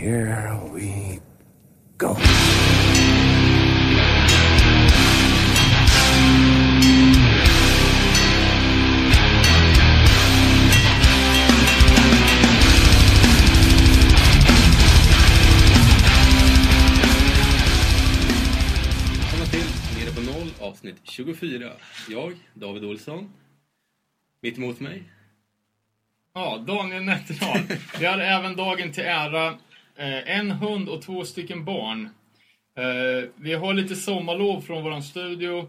here we go. Välkomna till Nere på noll avsnitt 24. Jag, David Olsson. Mitt emot mig. Ja, Daniel Nätterdal. Vi har även dagen till ära en hund och två stycken barn. Eh, vi har lite sommarlov från vår studio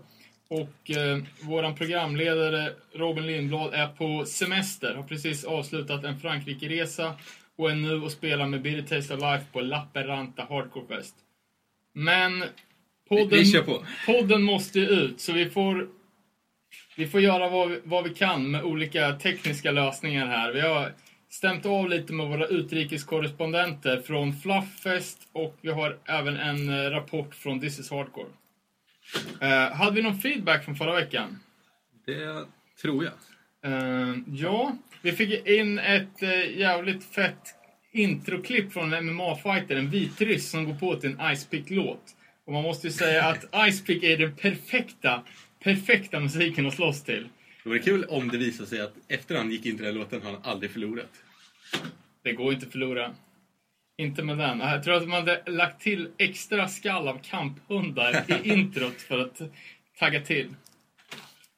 och eh, vår programledare Robin Lindblad är på semester. Har precis avslutat en Frankrike-resa och är nu och spelar med Birre Taste of Life på Laperanta Hardcore Fest. Men podden, Vi- vi podden måste ut, så vi får vi får göra vad vi, vad vi kan med olika tekniska lösningar här. Vi har stämt av lite med våra utrikeskorrespondenter från Flufffest och vi har även en eh, rapport från This is Hardcore. Eh, hade vi någon feedback från förra veckan? Det tror jag. Eh, ja, vi fick in ett eh, jävligt fett introklipp från en MMA-fighter, en vitryss som går på till en Icepick-låt. Och man måste ju säga att Icepick är den perfekta, perfekta musiken att slåss till. Det vore kul om det visade sig att efter han gick in till den här låten har han aldrig förlorat. Det går inte att förlora. Inte med den. Jag tror att man hade lagt till extra skall av kamphundar i introt för att tagga till.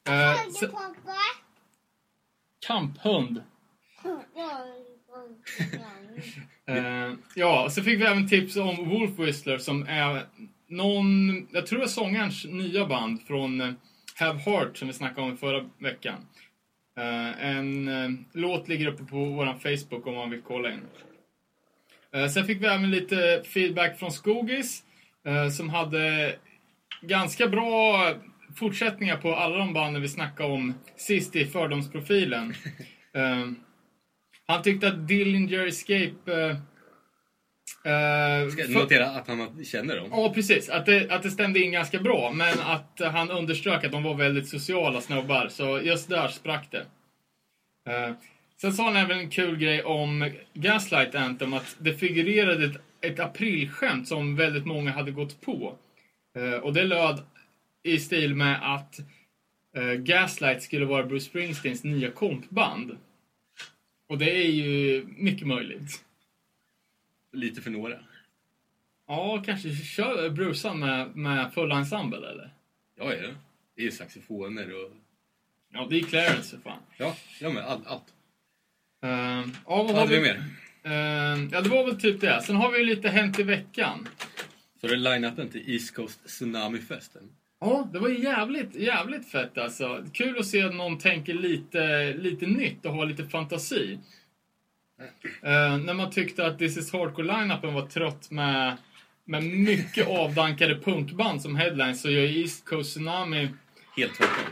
Eh, så, kamphund. Eh, ja, så fick vi även tips om Wolf Whistler som är någon, jag tror det är sångarens nya band från Have Heart som vi snackade om förra veckan. Eh, en eh, låt ligger uppe på vår Facebook om man vill kolla in. Eh, sen fick vi även lite feedback från Skogis som hade ganska bra fortsättningar på alla de banden vi snackade om sist i fördomsprofilen. Han tyckte att Dillinger Escape... Eh, Ska för- notera att han känner dem. Ja, precis. Att det, att det stämde in ganska bra. Men att han underströk att de var väldigt sociala snubbar. Så just där sprack det. Eh, sen sa han även en kul grej om Gaslight Anthem. Att det figurerade ett, ett aprilskämt som väldigt många hade gått på. Eh, och det löd i stil med att Gaslight skulle vara Bruce Springsteens nya kompband. Och det är ju mycket möjligt. Lite för några. Ja, kanske kör Brucean med, med full ensemble eller? Ja, är det. Är ju saxofoner och... Ja, det är Clarence för fan. Ja, ja men allt. allt. Uh, ja, vad har hade vi mer? Eh, ja, det var väl typ det. Sen har vi ju lite Hänt i veckan. Så det är line-upen till East Coast Tsunami-festen. Ja, det var jävligt, jävligt fett alltså. Kul att se att någon tänker lite, lite nytt och har lite fantasi. Eh, när man tyckte att This is Hardcore-line-upen var trött med, med mycket avdankade punkband som headlines så gör East Coast Tsunami Helt tvärtom.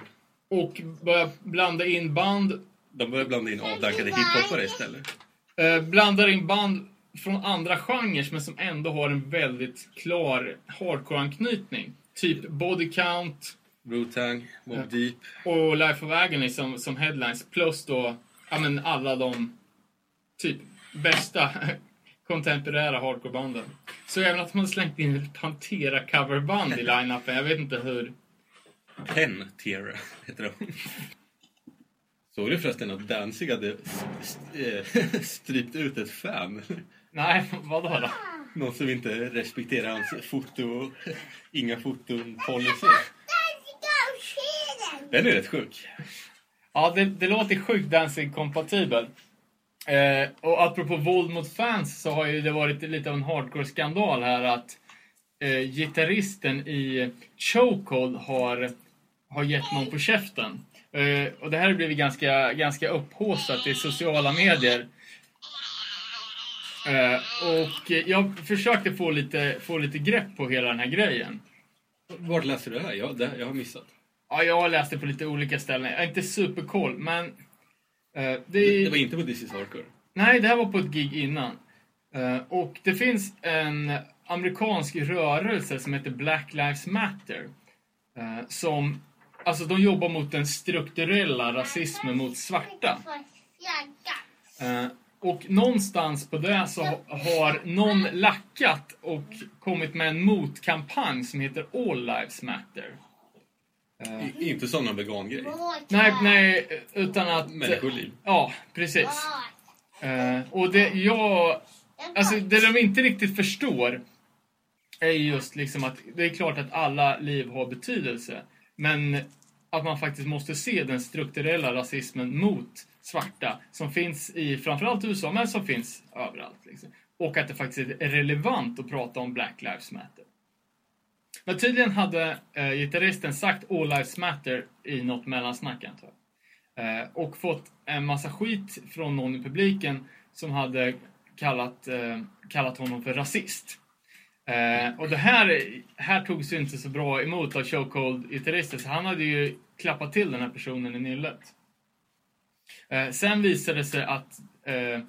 och börjar blanda in band De börjar blanda in avdankade hiphoppare istället. Eh, blandar in band från andra genrer men som ändå har en väldigt klar hardcore-anknytning. Typ Body Count Wu-Tang, Mob Deep. och Life of Agony som, som headlines. Plus då ja, men alla de typ bästa kontemporära hardcore-banden. Så även att man slängt in ett Pantera-coverband i line-upen. Jag vet inte hur. Pen Tear heter de. Såg du förresten att Danzig hade eh, strypt ut ett fan? Nej, vadå då? Någon som inte respekterar hans foto, inga foton policy. Den är rätt sjuk. Ja, det, det låter sjukt Dancing-kompatibel. Eh, och apropå våld mot fans så har ju det varit lite av en hardcore-skandal här att eh, gitarristen i Chokehold har, har gett någon på käften. Eh, och det här har blivit ganska, ganska upphaussat i sociala medier. Eh, och jag försökte få lite, få lite grepp på hela den här grejen. Vart läste du det här? Jag, det, jag har missat. Ja, jag har läst det på lite olika ställen. Jag har inte superkoll, men... Eh, det, Det, var inte på This is Hardcore. Nej, det här var på ett gig innan. Eh, och det finns en amerikansk rörelse som heter Black Lives Matter. eh, som, alltså de jobbar mot den strukturella rasismen mot svarta. Och någonstans på det så har någon lackat och kommit med en motkampanj som heter All Lives Matter. I, inte som någon vegangrej. Nej, nej, utan att... Människoliv. Ja, precis. Eh, och det jag... Alltså, det de inte riktigt förstår är just liksom att det är klart att alla liv har betydelse. Men att man faktiskt måste se den strukturella rasismen mot svarta som finns i framförallt USA, men som finns överallt. Liksom. Och att det faktiskt är relevant att prata om Black Lives Matter. Men tydligen hade eh, gitarristen sagt All Lives Matter i något mellansnack antar jag. Eh, och fått en massa skit från någon i publiken som hade kallat, eh, kallat honom för rasist. Eh, och det här, här togs ju inte så bra emot av Chokehold-gitarristen så han hade ju klappat till den här personen i nyllet. Eh, sen visade det sig att eh,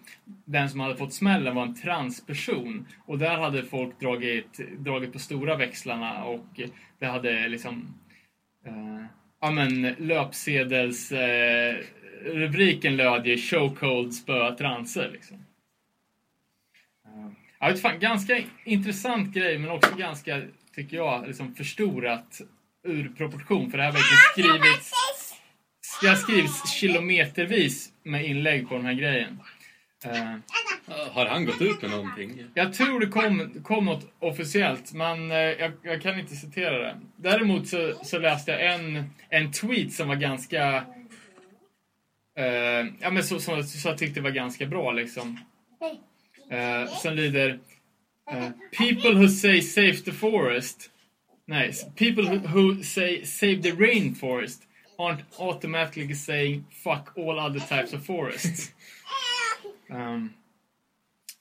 den som hade fått smällen var en transperson. Och där hade folk dragit, dragit på stora växlarna och det hade liksom... Eh, ja men löpsedels... Eh, rubriken löd ju Chokehold spöa transer liksom. Eh, Ja, vet fan, ganska intressant grej men också ganska, tycker jag, liksom förstorat ur proportion. För det här verkligen skrivits, det har skrivits kilometervis med inlägg på den här grejen. Eh, Har han gått ut med någonting? jag tror det kom, kom något officiellt, men eh, jag, jag kan inte citera det. Däremot så, så läste jag en, en tweet som var ganska... Eh, ja, men så, så, så jag tyckte var ganska bra liksom. Eh, som lyder People who say save the forest Nej, people who, who say save the rainforest aren't automatically saying fuck all other types of forests. Um,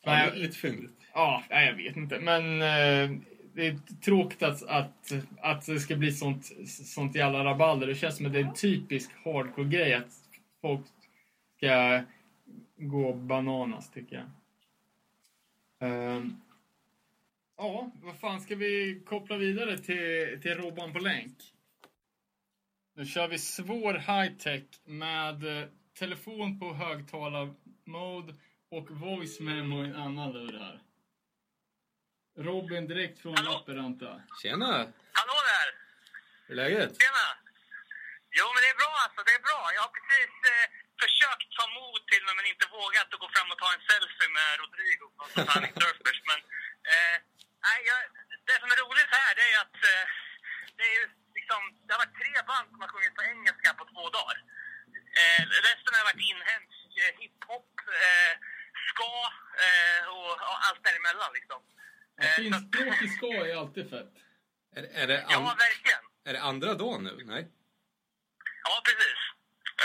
Ja, nej, lite fyndigt. Ja, jag vet inte. Men eh, det är tråkigt att, att, att det ska bli sånt, sånt jävla rabalder. Det känns som att det är en typisk hardcore-grej att folk ska gå bananas, tycker jag. Ehm, ja, vad fan ska vi koppla vidare till, till Robban på länk? Nu kör vi svår high-tech med eh, telefon på högtalar-mode och voice memo i en annan lur här. Robin direkt från Lappeenranta. Tjena! Hallå där! Hur är läget? Tjena! Jo, men det är bra alltså. Det är bra. Jag har precis eh, försökt ta mod till mig men inte vågat att gå fram och ta en selfie med Rodrigo från Surfers. Men eh, nej, jag, det som är roligt här det är att eh, det är ju liksom, det har varit tre band som har sjungit på engelska på två dagar. Eh, resten har varit inhemsk eh, hiphop, eh, ska eh, och, och allt däremellan liksom. Ja, Eh, Finskspråkig ska är alltid fett. Är, är, det Ja, verkligen. är det andra dagen nu? Nej? Ja, precis.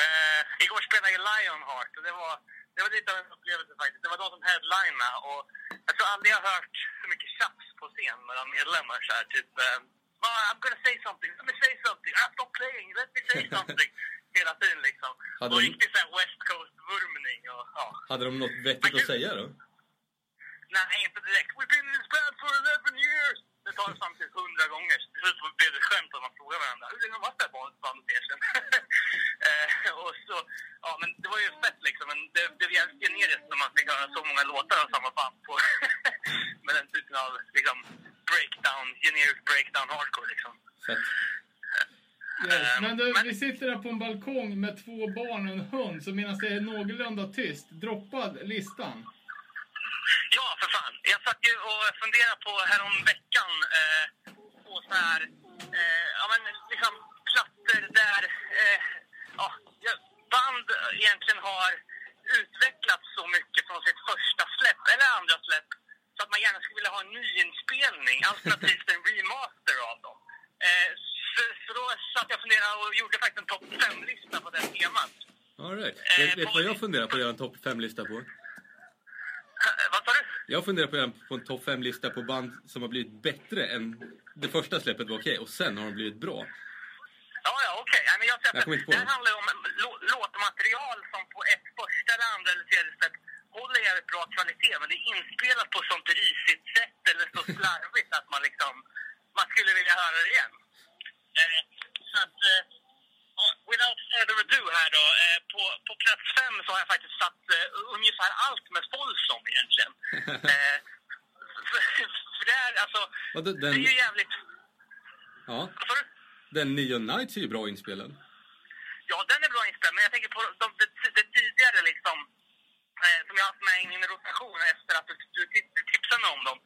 Eh, igår spelade jag Lionheart och det var, det var lite av en upplevelse faktiskt. Det var de som headlinade och jag tror aldrig jag har hört så mycket tjafs på scen mellan medlemmar så här typ eh, oh, I'm gonna say something, let me say something, ah, stop playing, let me say something. Hela tiden liksom. Hade och de- riktigt såhär West Coast-vurmning och ja. Hade de något vettigt att säga då? Nej, inte direkt. We've been in this band for 11 years! Det tar samtidigt hundra gånger. Till slut blev det skämt att man frågar varandra. Hur länge har du varit där bandet egentligen? eh, och så, ja men det var ju fett liksom. Men det det blev jävligt generiskt när man fick höra så många låtar av samma band på med den typen av liksom breakdown, generic breakdown hardcore liksom. Fett. Yes. Ehm, Men du, men- vi sitter här på en balkong med två barn och en hund, så medan det är någorlunda tyst, droppa listan. Ja, för fan. Jag satt ju och funderade på härom veckan eh, på så här, eh, ja men liksom plattor där eh, ja, ja, band egentligen har utvecklats så mycket från sitt första släpp, eller andra släpp, så att man gärna skulle vilja ha en nyinspelning, alternativt en remaster av dem. Eh, så, så då satt jag och funderade och gjorde faktiskt en topp 5-lista på det temat. All right. Eh, Vet, på- vad jag funderar på att göra en topp 5-lista på? Eh, vad sa du? Jag funderar på att göra på en topp 5-lista på band som har blivit bättre än... Det första släppet var okej och sen har de blivit bra. Ja, ja, okej. Men jag Jag det här handlar om lå- låtmaterial som på ett första eller andra eller tredje släpp håller jävligt bra kvalitet men det är inspelat på sånt risigt sätt eller så slarvigt att man liksom, man skulle vilja höra det igen. Eh, så att, eh, without further ado här då, eh, på, på plats fem så har jag faktiskt satt eh, ungefär allt med Folsom egentligen. Eh, för, för det är alltså, ja, den, det är ju jävligt... Ja. Varför? Den nya Nights är ju bra inspelad. Ja, den jag haft med i min rotation efter att du, du, du tipsade mig om dem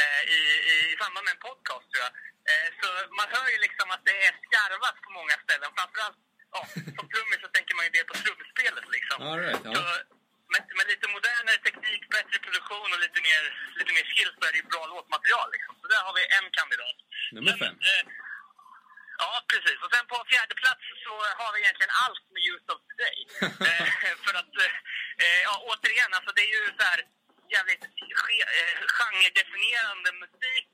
eh, i, i, i samband med en podcast, tror jag. Eh, så man hör ju liksom att det är skarvat på många ställen. Framförallt, ja, som trummis så tänker man ju det på trumspelet liksom. All right, ja. Så, med, med lite modernare teknik, bättre produktion och lite mer, lite mer skills så är det ju bra låtmaterial liksom. Så där har vi en kandidat. Nummer Men, fem. eh, Ja, precis. Och sen på fjärde plats så har vi egentligen allt med Youth of Today. eh, för att, eh, ja, återigen, alltså det är ju så här jävligt eh, genredefinierande musik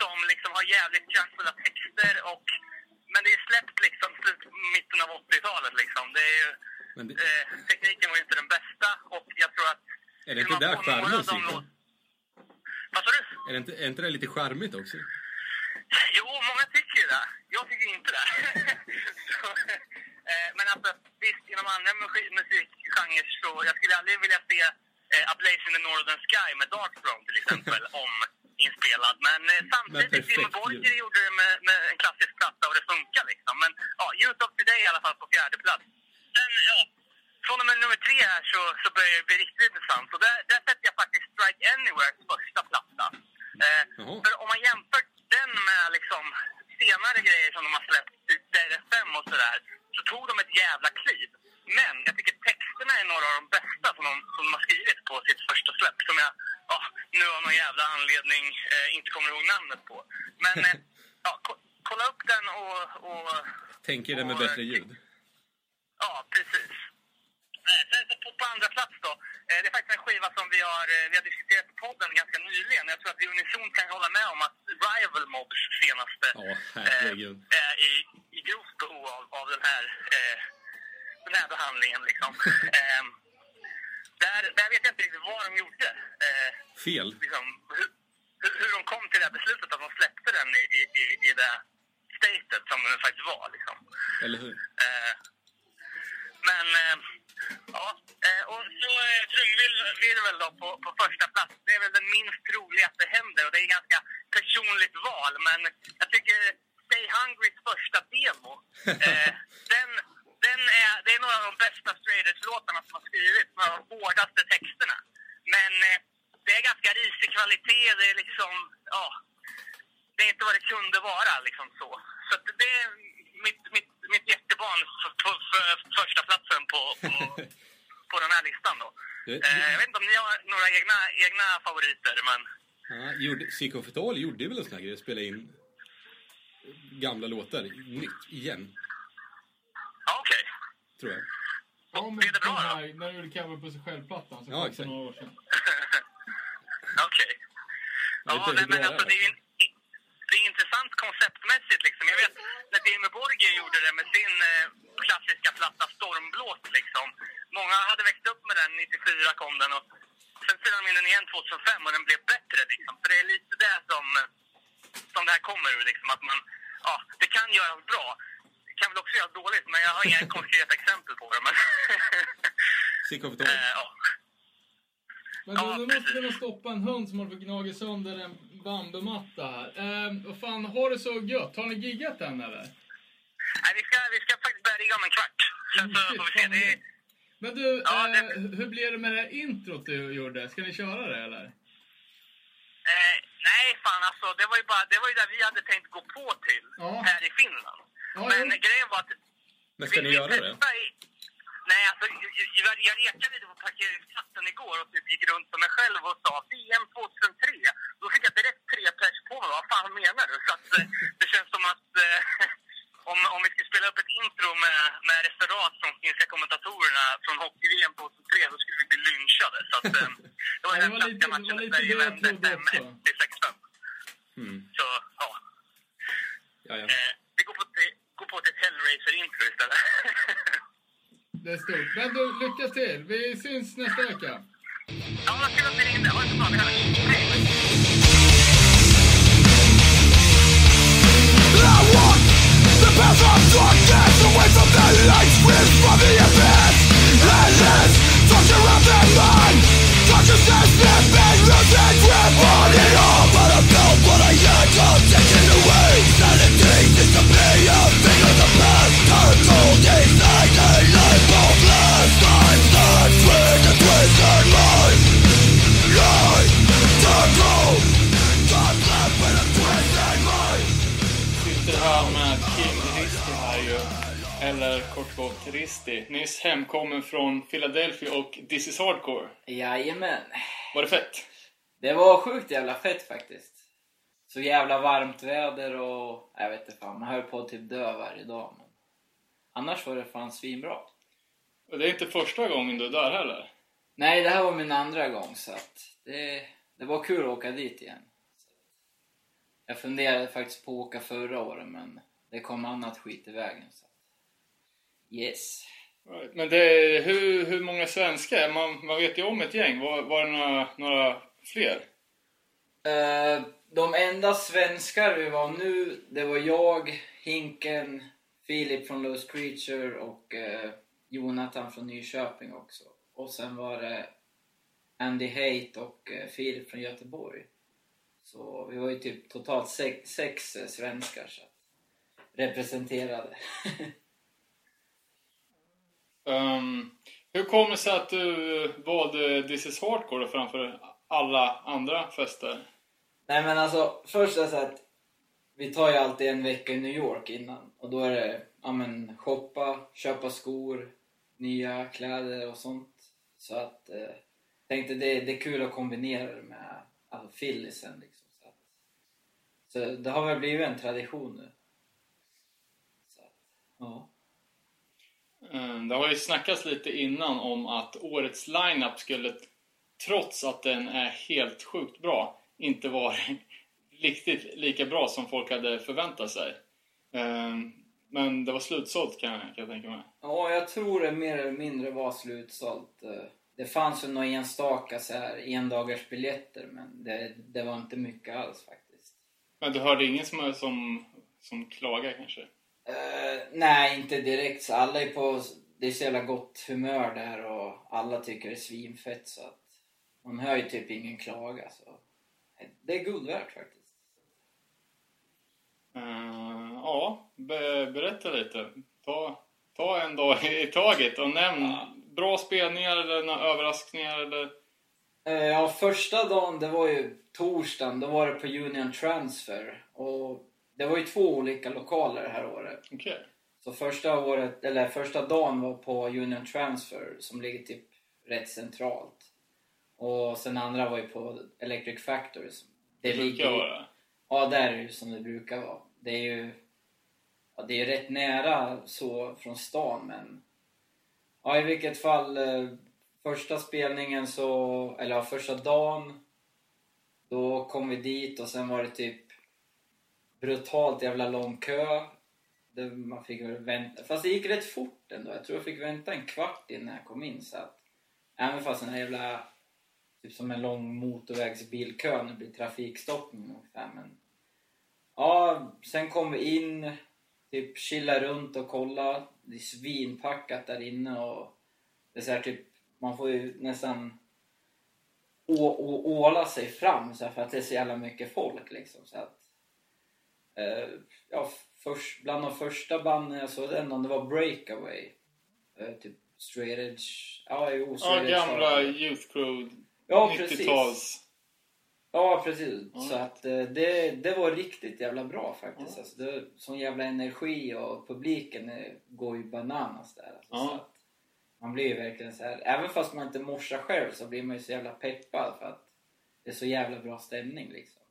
som liksom har jävligt kraftfulla texter och men det är släppt liksom slut, mitten av 80-talet liksom. Det är ju, det, eh, tekniken var ju inte den bästa och jag tror att... är det inte där charmen sitter? Vad sa du? Är det inte, är inte det lite charmigt också? Jo, många tycker ju det. Jag tycker inte det. så, eh, men alltså, visst, inom andra musik- musikgenrer så... Jag skulle aldrig vilja se eh, A Blaze in the Northern Sky med Dark Throne till exempel, om inspelad. Men eh, samtidigt, ljud. Borgir gjorde det med, med en klassisk platta och det funkar liksom. Men ja, Youth of Today i alla fall på fjärde plats. Sen, ja, från och med nummer tre här så, så börjar det bli riktigt intressant. Och där, där sätter jag faktiskt Strike Anywheres första platta. Eh, för om man jämför den med liksom senare grejer som de har släppt, typ DRFM och sådär, så tog de ett jävla kliv. Men jag tycker texterna är några av de bästa som de, som de har skrivit på sitt första släpp, som jag ja, nu av någon jävla anledning eh, inte kommer ihåg namnet på. Men eh, ja, ko- kolla upp den och... och Tänker det med och- bättre ljud? Ja, precis. Sen så på, på andra plats då. Eh, Det är faktiskt en skiva som vi har, eh, vi har diskuterat på podden ganska nyligen. Jag tror att vi unisont kan hålla med om att Rival Mobs senaste herregud. eh, är i, i grovt behov av, av den, här, eh, den här behandlingen. Liksom. eh, där, där vet jag inte riktigt vad de gjorde. Fel. liksom, hur, hur- de kom till det här beslutet att de släppte den i, i, i, i det statet som den faktiskt var. Liksom. Eller hur? Men, eh, ja. Eh, och så eh, trumvirvel då på, på första plats. Det är väl den minst troliga att det händer och det är ganska personligt val. Men jag tycker Stay Hungrys första demo, eh, den, den är, det är några av de bästa Edge-låtarna som har skrivits. Några av de hårdaste texterna. Men eh, det är ganska risig kvalitet. Det är liksom, ja. Det är inte vad det kunde vara liksom så. Så det är mitt, mitt, mitt hjärtebarn för, för, för första platsen på, på, på den här listan då. Det- Eh, jag vet inte om ni har några egna, egna favoriter, men... Ja, gjorde, Psykofetal gjorde väl en sån här grej, spela in gamla låtar nytt igen, Ja, okej. tror jag. Ja, men det bra den då? här, när du gjorde cover på sig själv-plattan som Ja, kom för några år sedan. Okej. Vet Ja, nej, men alltså det är ju intressant konceptmässigt liksom. Jag vet när Dimmy Borgir gjorde det med sin eh, klassiska platta Stormblås liksom. Många hade växt upp med den, 94 kom den och sen spelade de in den igen 2005 och den blev bättre liksom. Så det är lite det som, eh, som det här kommer ur liksom. Att man, ja, det kan göras bra. Det kan väl också göras dåligt, men jag har inga konkreta exempel på det. Men Psykofetal. eh, ja. Men Ja, du, måste nog stoppa en hund som håller på att gnaga sönder en bambumatta här. Eh, vad fan, har det så gött? Har ni giggat än eller? Nej, vi, ska, vi ska faktiskt börja rigga om en kvart. Sen så Shit, får vi se. Det Men du, Ja, eh, det- hur blev det med det här introt du gjorde? Ska ni köra det eller? Eh, nej, fan alltså. Det var, ju bara, det var ju där vi hade tänkt gå på till Ja. här i Finland. Ja, Men jo. grejen var att... Men ska vi- ni vi göra det? testade i- Nej, alltså jag, jag, rekade lite på parkeringsplatsen igår och typ gick runt för mig själv och sa VM 2003. Då fick jag direkt tre pers på mig. Vad fan menar du? Så att, eh, det känns som att eh, om, om vi skulle spela upp ett intro med, med referat från finska kommentatorerna från hockey-VM 2003 då skulle vi bli lynchade. Så att, eh, det var den det matchen lite Sverige vände trodde 5-1 också. till 6-5. Mm. Så, ja. Ja, ja. Eh, vi går på, till, går på ett Hellraiser-intro istället. Det är stort. Men du, lycka till. Vi syns nästa vecka. ja, vad kul att ni ringde. Ha det så bra. Vi hörs. Hemkommen från Philadelphia och This is Hardcore. Jajamän. Var det fett? Det var sjukt jävla fett faktiskt. Så jävla varmt väder och jag vet inte fan, man höll på att typ dö varje dag. Men annars var det fan svinbra. Och det är inte första gången du är där heller. Nej, det här var min andra gång så att det, det var kul att åka dit igen. Jag funderade faktiskt på att åka förra året men det kom annat skit i vägen. Så. att- Yes. Men det, hur, hur många svenskar? Man, man vet ju om ett gäng. Var, var det några, några fler? Eh, de enda svenskar vi var nu, det var jag, Hinken, Filip från Lost Creature och eh, Jonathan från Nyköping också. Och sen var det Andy Haight och eh, Filip från Göteborg. Så vi var ju typ totalt sex, sex svenskar så representerade. Um, hur kommer det sig att du valde This is Hardcore framför alla andra fester? Nej men alltså, först är det så att vi tar ju alltid en vecka i New York innan och då är det, ja men shoppa, köpa skor, nya kläder och sånt. Så att, eh, tänkte det, det är kul att kombinera det med alltså, fillisen liksom. Så, att, så det har väl blivit en tradition nu. Så att, ja. Ehm, Det har ju snackats lite innan om att årets lineup skulle, trots att den är helt sjukt bra, inte vara riktigt lika bra som folk hade förväntat sig. Ehm, Men det var slutsålt kan jag, kan jag tänka mig. Ja, jag tror det mer eller mindre var slutsålt. Eh, Det fanns ju några enstaka så här endagars biljetter men det, det var inte mycket alls faktiskt. Men du hörde ingen som, som, som klagar kanske? Eh, nej, inte direkt. Så alla är på... Det är så jävla gott humör där och alla tycker det är svinfett så att man hör ju typ ingen klaga så det är guld värt faktiskt. Ehm, ja, be, berätta lite. Ta, ta en dag i taget och nämn Ja. bra spelningar eller några överraskningar eller... Eh, Ja, första dagen, det var ju torsdagen, då var det på Union Transfer. Och det var ju två olika lokaler det här året. Okej. Så första året, eller första dagen var på Union Transfer som ligger typ rätt centralt. Och sen andra var ju på Electric Factory. som- Det ligger brukar vara. Ja, där är det ju som det brukar vara. Det är ju ja, det är rätt nära så från stan men ja, i vilket fall eh, första spelningen så, eller ja, första dagen då kom vi dit och sen var det typ brutalt jävla lång kö. Där man fick vänta, fast det gick rätt fort ändå. Jag tror jag fick vänta en kvart innan jag kom in så att även fast den här jävla typ som en lång motorvägsbilkö när det blir trafikstoppning ungefär men Ja, sen kom vi in, typ chilla runt och kolla. Det är svinpackat där inne och det är så här typ, man får ju nästan å, å, åla sig fram så här, för att det är så jävla mycket folk liksom. Så att, eh, ja, först, bland de första banden jag såg den, det var Breakaway. Eh, typ Straight Edge. Ja, jo, Ja, Straight Edge gamla Youth Crew, Ja, precis. 90-tals. Ja, precis. Ja. Så att eh, det, det var riktigt jävla bra faktiskt. Ja. Alltså, det sån jävla energi och publiken eh, går ju bananas där. Alltså, Ja. så att man blir ju verkligen så här, även fast man inte morsar själv så blir man ju så jävla peppad för att det är så jävla bra stämning liksom.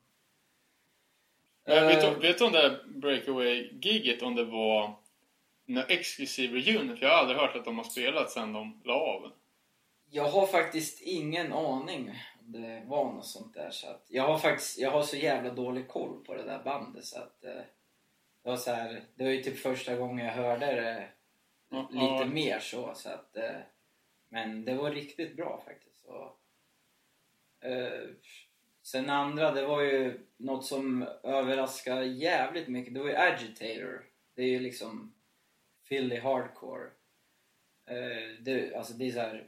Jag vet, Eh, du- vet du om det där Breakaway-giget, om det var en exklusiv reunion? För jag har aldrig hört att de har spelat sen de la av. Jag har faktiskt ingen aning om det var något sånt där. Så att jag har faktiskt jag har så jävla dålig koll på det där bandet så att eh, det var så här, det var ju typ första gången jag hörde det Ja, lite ja. mer så. så att, eh, men det var riktigt bra faktiskt. Och, eh, sen andra, det var ju något som överraskade jävligt mycket. Det var ju Agitator. Det är ju liksom Philly Hardcore. Uh, det, alltså det är så här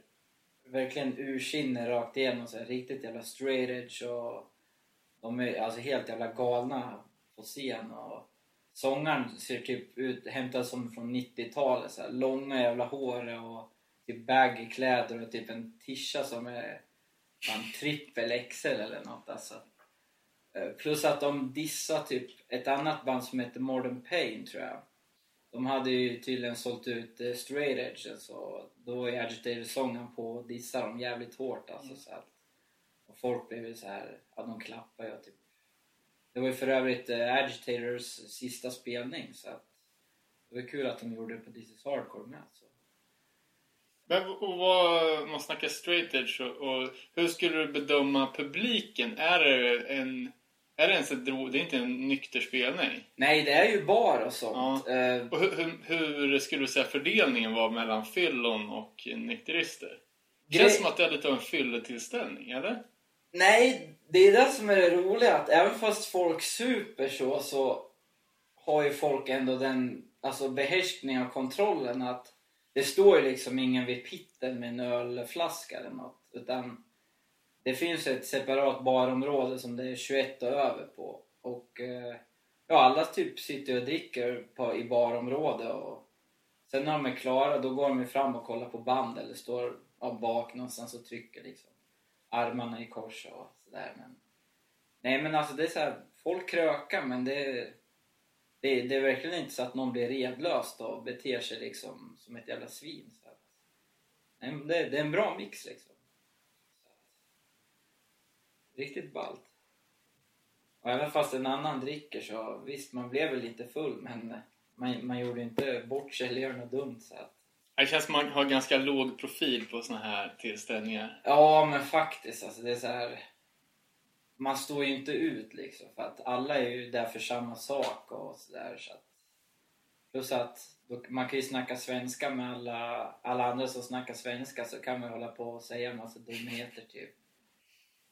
verkligen ursinne rakt igenom. Så här, riktigt jävla straight edge och de är alltså helt jävla galna på scen. Och sångaren ser typ ut, hämtad som från 90-talet. Så här, långa jävla hår och typ baggy kläder och typ en tisha som är fan, trippel XL eller något. Alltså. Eh, Plus att de dissar typ ett annat band som heter Modern Pain tror jag. de hade ju tydligen sålt ut eh, Straight Edge så då är Agitator-sången på och dissar dem jävligt hårt alltså. Så att, och folk blev ju så här, ja de klappar ju och typ. Det var ju för övrigt eh, Agitators sista spelning så att det var kul att de gjorde det på This is Hardcore med. Så. Men och vad, man snackar straight edge och, och hur skulle du bedöma publiken? Är det en... Är det ens ett dro, Det är inte en nykter spelning? Nej, det är ju bar och sånt. Ja. Eh, Och hur, hur, hur skulle du säga fördelningen var mellan fyllon och nykterister? Det känns som att det är lite av en fylletillställning, eller? Nej, det är det som är det roliga. Att även fast folk super så, så har ju folk ändå den alltså behärskningen och kontrollen att det står ju liksom ingen vid pitten med en ölflaska eller något. Utan det finns ett separat barområde som det är 21 och över på. Och eh, ja, alla typ sitter och dricker på, i barområde och sen när de är klara då går de fram och kollar på band eller står ja, bak någonstans och trycker liksom armarna i kors och sådär. Men, nej men alltså det är så här, folk krökar men det, det, det är verkligen inte så att någon blir redlös och beter sig liksom som ett jävla svin. Så att, det, det är en bra mix liksom. Att, riktigt ballt. Och även fast en annan dricker så visst, man blev väl lite full men man, man gjorde inte bort sig eller gjorde något dumt. Så att, Det känns som man har ganska låg profil på såna här tillställningar. Ja, men faktiskt. Alltså, det är så här... Man står ju inte ut liksom. För att alla är ju där för samma sak och sådär. Så att... Plus att då, man kan ju snacka svenska med alla, alla andra som snackar svenska så kan man hålla på och säga en massa dumheter typ.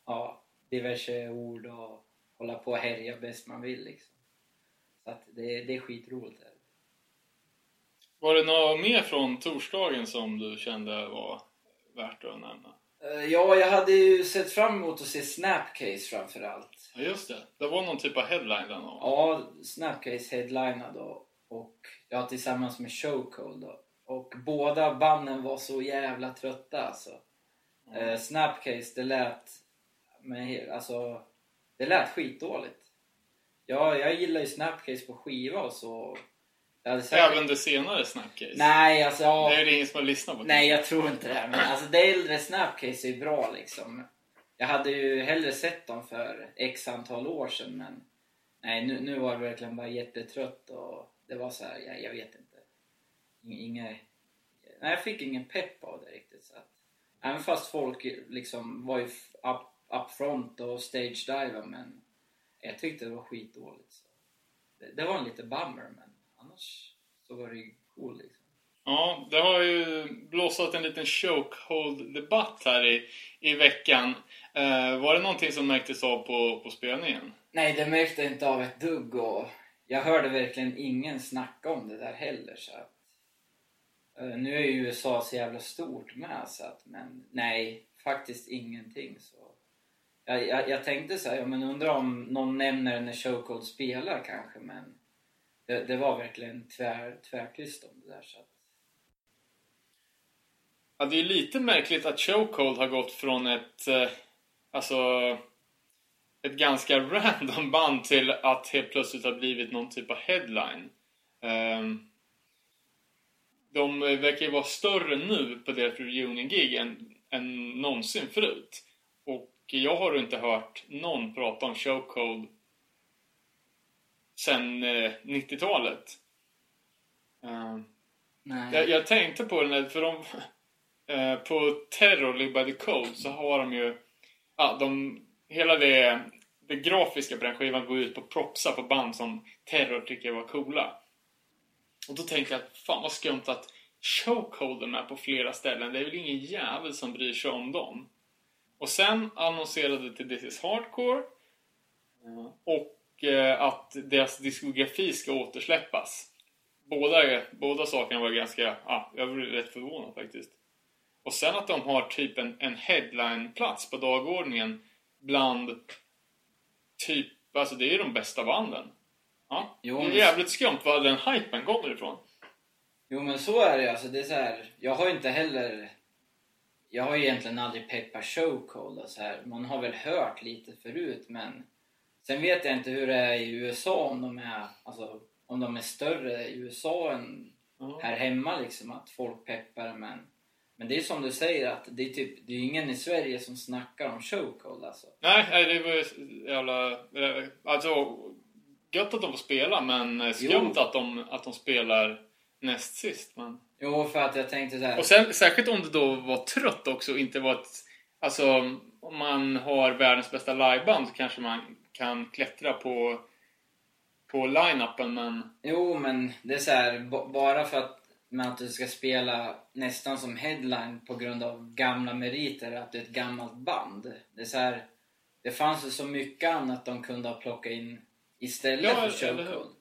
Ja, diverse ord och hålla på och härja bäst man vill liksom. Så att det, det är skitroligt. Här. Var det något mer från torsdagen som du kände var värt att nämna? Eh, Ja, jag hade ju sett fram emot att se Snapcase framförallt. Ja, just det. Det var någon typ av headline där någon. Ja, Snapcase headlinade då. Och jag tillsammans med Showcode då. Och båda banden var så jävla trötta alltså. Eh, Snapcase, det lät... He- alltså, det lät skitdåligt. Ja, jag gillar ju Snapcase på skiva och så. Jag säkert... Även det senare Snapcase? Nej, alltså... Ja... Det är det ingen som har lyssnat på. Nej, jag tror inte det. Men alltså det äldre Snapcase är ju bra liksom. Jag hade ju hellre sett dem för x antal år sedan men nej, nu, nu var det verkligen bara jättetrött och det var så här, jag, jag vet inte. Inga, nej, jag fick ingen pepp av det riktigt. Så att, även fast folk liksom var ju up, up front och stage diva men jag tyckte det var skitdåligt. Så. Det, det var en lite bummer men annars så var det ju cool liksom. Ja, det har ju blossat en liten chokehold-debatt här i, i veckan. Eh, var det någonting som märktes av på, på spelningen? Nej, det märkte jag inte av ett dugg och jag hörde verkligen ingen snacka om det där heller så att, eh, Nu är ju USA så jävla stort med så att, men nej, faktiskt ingenting så. Jag, jag, jag tänkte så här, ja men undrar om någon nämner när Showcode spelar kanske men det, det var verkligen tvär, tvärtyst om det där så att, Ja, det är lite märkligt att Chokehold har gått från ett, eh, alltså, ett ganska random band till att helt plötsligt ha blivit någon typ av headline. Um, de verkar ju vara större nu på deras reunion-gig än, än någonsin förut. Och jag har inte hört någon prata om Chokehold sen eh, 90-talet. Ehm, nej. jag, jag tänkte på den här, för de, eh, på Terror Live by the Code så har de ju, ja, de, hela det, det grafiska på den skivan går ut på propsa på band som Terror tycker var coola. Och då tänkte jag att fan vad skumt att Chokehold är med på flera ställen. Det är väl ingen jävel som bryr sig om dem. Och sen annonserade till This is Hardcore eh, och att deras diskografi ska återsläppas. Båda, båda sakerna var ganska... Ja, jag blev rätt förvånad faktiskt. Och sen att de har typ en, en headline-plats på dagordningen bland typ... Alltså det är de bästa banden. Ja, Jo, det är jävligt skumt var den hypen kommer ifrån. Jo men så är det alltså. Det är så här, jag har inte heller... Jag har egentligen aldrig peppat Showcode och så här. Man har väl hört lite förut men... Sen vet jag inte hur det är i USA om de är... Alltså om de är större i USA än Ja. här hemma liksom, att folk peppar men men det är som du säger att det är typ, det är ingen i Sverige som snackar om chokehold alltså. Nej, det var ju jävla... eh, Alltså, gött att de får spela, men eh, skumt Jo. att de, att de spelar näst sist. Men... Jo, för att jag tänkte så här. Och sen, särskilt om det då var trött också inte var ett... Alltså, om man har världens bästa liveband så kanske man kan klättra på, på line-upen, men... Jo, men det är så här, bara för att du ska spela nästan som headline på grund av gamla meriter, att det är ett gammalt band. Det är så här, det fanns ju så mycket annat de kunde ha plockat in istället Ja, för chokehold.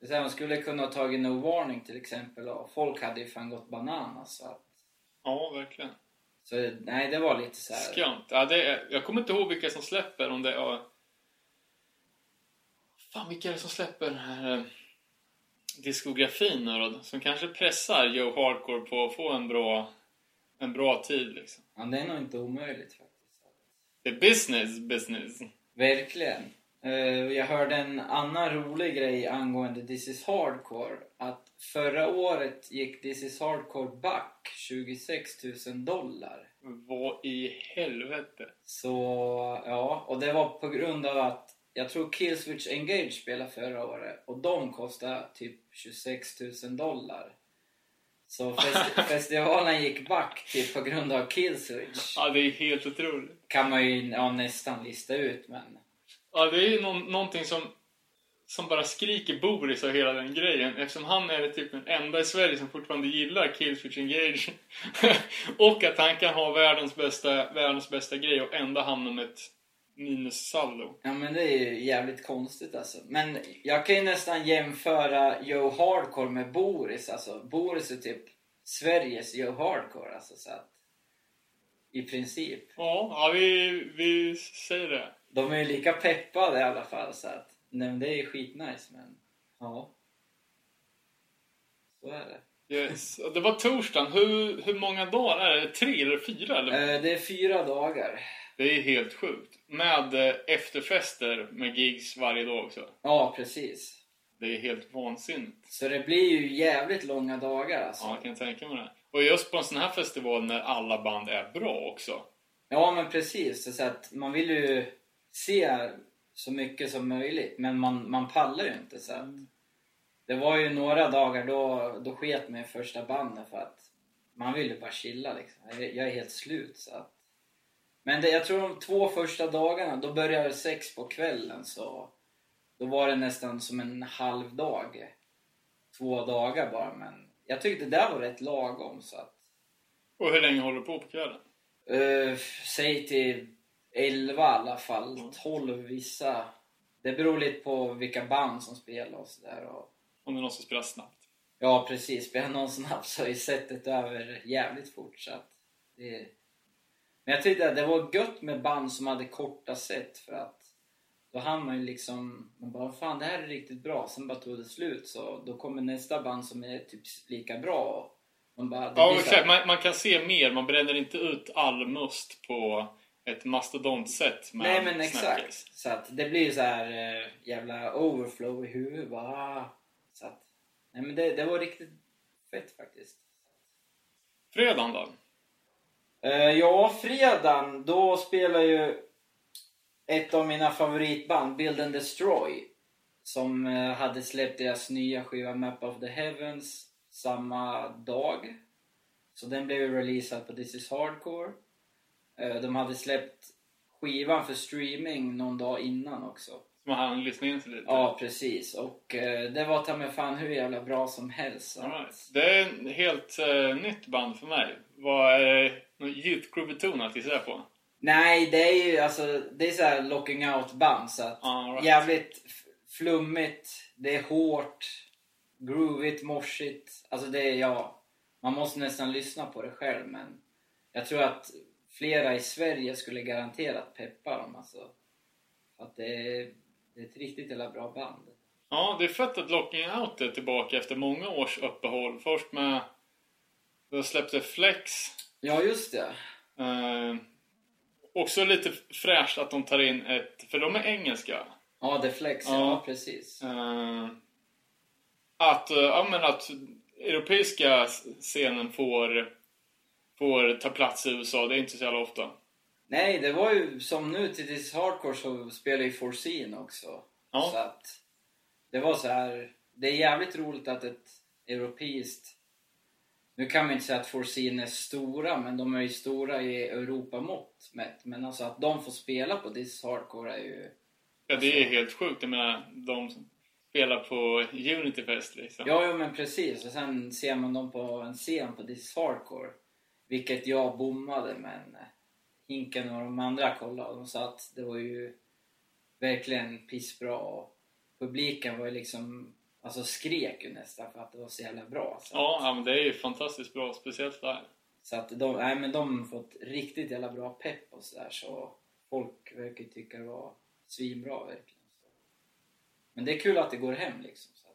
Det är så här, man skulle kunna ha tagit No Warning till exempel och folk hade ju fan gått bananas. Så, att, Ja, verkligen. så nej, det var lite så här. Skumt. Ja, det är, jag kommer inte ihåg vilka som släpper, om det är... Fan, vilka är det som släpper den här eh, diskografin nu då? Som kanske pressar Joe Hardcore på att få en bra, en bra tid liksom. Ja, det är nog inte omöjligt faktiskt. Det är business, business. Verkligen. Eh, Jag hörde en annan rolig grej angående This is Hardcore. Att förra året gick This is Hardcore back 26 000 dollar. Vad i helvete? Så ja, och det var på grund av att jag tror Killswitch Engage spelade förra året och de kostade typ 26 000 dollar. Så festi- festivalen gick back typ på grund av Killswitch. Ja, det är helt otroligt. Kan man ju ja, nästan lista ut men... Ja, det är ju någon, någonting som, som bara skriker Boris och hela den grejen. Eftersom han är typ den enda i Sverige som fortfarande gillar Killswitch Engage. och att han kan ha världens bästa, världens bästa grej och ändå hamna med ett minussaldo. Ja men det är ju jävligt konstigt alltså. Men jag kan ju nästan jämföra Joe Hardcore med Boris alltså. Boris är typ Sveriges Joe Hardcore alltså så att... I princip. Ja, ja vi, vi säger det. De är ju lika peppade i alla fall så att... Nej men det är ju skitnice men... Ja. Så är det. Yes. Det var torsdagen. Hur, hur många dagar är det? Tre eller fyra? Eller? Eh, det är fyra dagar. Det är helt sjukt. Med eh, efterfester med gigs varje dag också. Ja precis. Det är helt vansinnigt. Så det blir ju jävligt långa dagar alltså. Ja, jag kan tänka mig det. Och just på en sån här festival när alla band är bra också. Ja men precis, så att man vill ju se så mycket som möjligt men man, man pallar ju inte så att Det var ju några dagar då, då sket i första bandet för att man vill ju bara chilla liksom. Jag är helt slut så att Men det, jag tror de två första dagarna, då började det sex på kvällen så Då var det nästan som en halv dag Två dagar bara men Jag tyckte det där var rätt lagom så att Och hur länge håller du på på kvällen? Uh, säg till 11 i alla fall. Mm. 12 vissa. Det beror lite på vilka band som spelar och sådär. Och... Om det är någon som spelar snabbt. Ja precis, spelar någon snabbt så är sättet över jävligt fort. Så att det... Men jag tyckte att det var gött med band som hade korta set för att då hann man ju liksom, man bara fan det här är riktigt bra. Sen bara tog det slut så då kommer nästa band som är typ lika bra. Man bara, Ja, exakt. Man, man kan se mer. Man bränner inte ut all must på ett mastodontsätt med Nej men snackers. exakt. Så att det blir så här eh, jävla overflow i huvudet bara. Så att, nej men det, det var riktigt fett faktiskt. Fredagen då? Eh, ja, fredagen då spelar ju ett av mina favoritband, Build and Destroy. Som eh, hade släppt deras nya skiva Map of the Heavens samma dag. Så den blev ju releasad på This is Hardcore. Eh, de hade släppt skivan för streaming någon dag innan också. Så man hann lyssna in sig lite. Ja, precis. Och eh, det var ta mig fan hur jävla bra som helst. Right. Det är ett helt eh, nytt band för mig. Vad är? Något Youth Crew-betonat gissar jag på. Nej, det är ju alltså, det är så här locking out band så att right. jävligt flummigt, det är hårt, groovigt, morsigt. Alltså det är, ja, man måste nästan lyssna på det själv men jag tror att flera i Sverige skulle garanterat peppa dem alltså. Att det är, det är ett riktigt jävla bra band. Ja, det är fett att Locking Out är tillbaka efter många års uppehåll. Först med... Då släppte Flex. Ja, just det. Eh, också lite fräscht att de tar in ett... För de är engelska. Ja, The Flex, ja, Ja. precis. Eh, att, eh, ja, men att europeiska scenen får, får ta plats i USA. Det är inte så jävla ofta. Nej, det var ju som nu till This Hardcore så spelar ju Forseen också. Ja. Så att det var så här. Det är jävligt roligt att ett europeiskt... Nu kan man inte säga att Forseen är stora, men de är ju stora i Europamått mätt. Men alltså att de får spela på This Hardcore är ju... Ja, det är helt sjukt. Jag menar, de som spelar på Unity Fest liksom. Ja, ja men precis. Och sen ser man dem på en scen på This Hardcore. Vilket jag bommade, men eh, Hinken och de andra kollade och de sa att det var ju verkligen pissbra. Och publiken var ju liksom, alltså skrek ju nästan för att det var så jävla bra. Så, Ja, ja, men det är ju fantastiskt bra. Speciellt live. så att de, nej men de har fått riktigt jävla bra pepp och sådär så folk verkar tycka det var svinbra verkligen. Så. Men det är kul att det går hem liksom. Så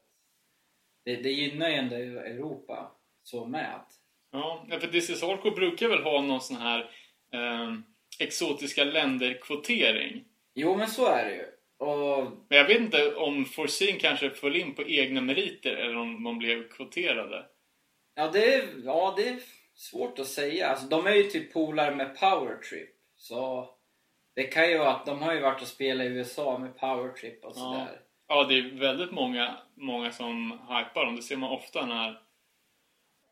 det, det gynnar ju ändå Europa så med att Ja, för This is brukar väl ha någon sån här eh, exotiska länder-kvotering. Jo men så är det ju. Och Men jag vet inte om Forseen kanske föll in på egna meriter eller om de blev kvoterade. ja det, är, ja, det är svårt att säga. Alltså, de är ju typ polare med Powertrip. Så det kan ju vara att de har ju varit och spelat i USA med Powertrip och Ja. sådär. Ja, det är väldigt många, många som hypar dem. Det ser man ofta när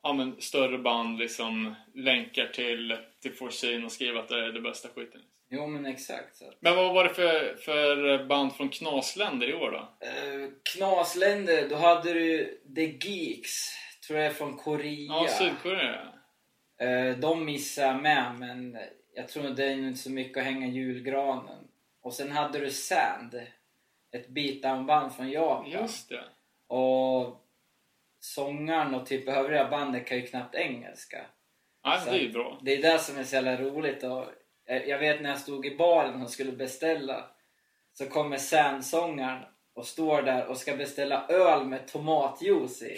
ja, men, större band liksom länkar till, till Forseen och skriver att det är det bästa skiten. Jo men exakt. Så. Men vad var det för, för band från knasländer i år då? Eh, knasländer, då hade du The Geeks. Tror jag är från Korea. Ja, Sydkorea. Eh, de missade med, men jag tror det är inte så mycket att hänga julgranen. Och sen hade du Sand, ett beatdown-band från Japan. Just det. Och sångaren och typ övriga bandet kan ju knappt engelska. Ja, Så det är ju bra. Det är det som är så jävla roligt. Och jag jag vet när jag stod i baren och skulle beställa så kommer Sand-sångaren och står där och ska beställa öl med tomatjuice i.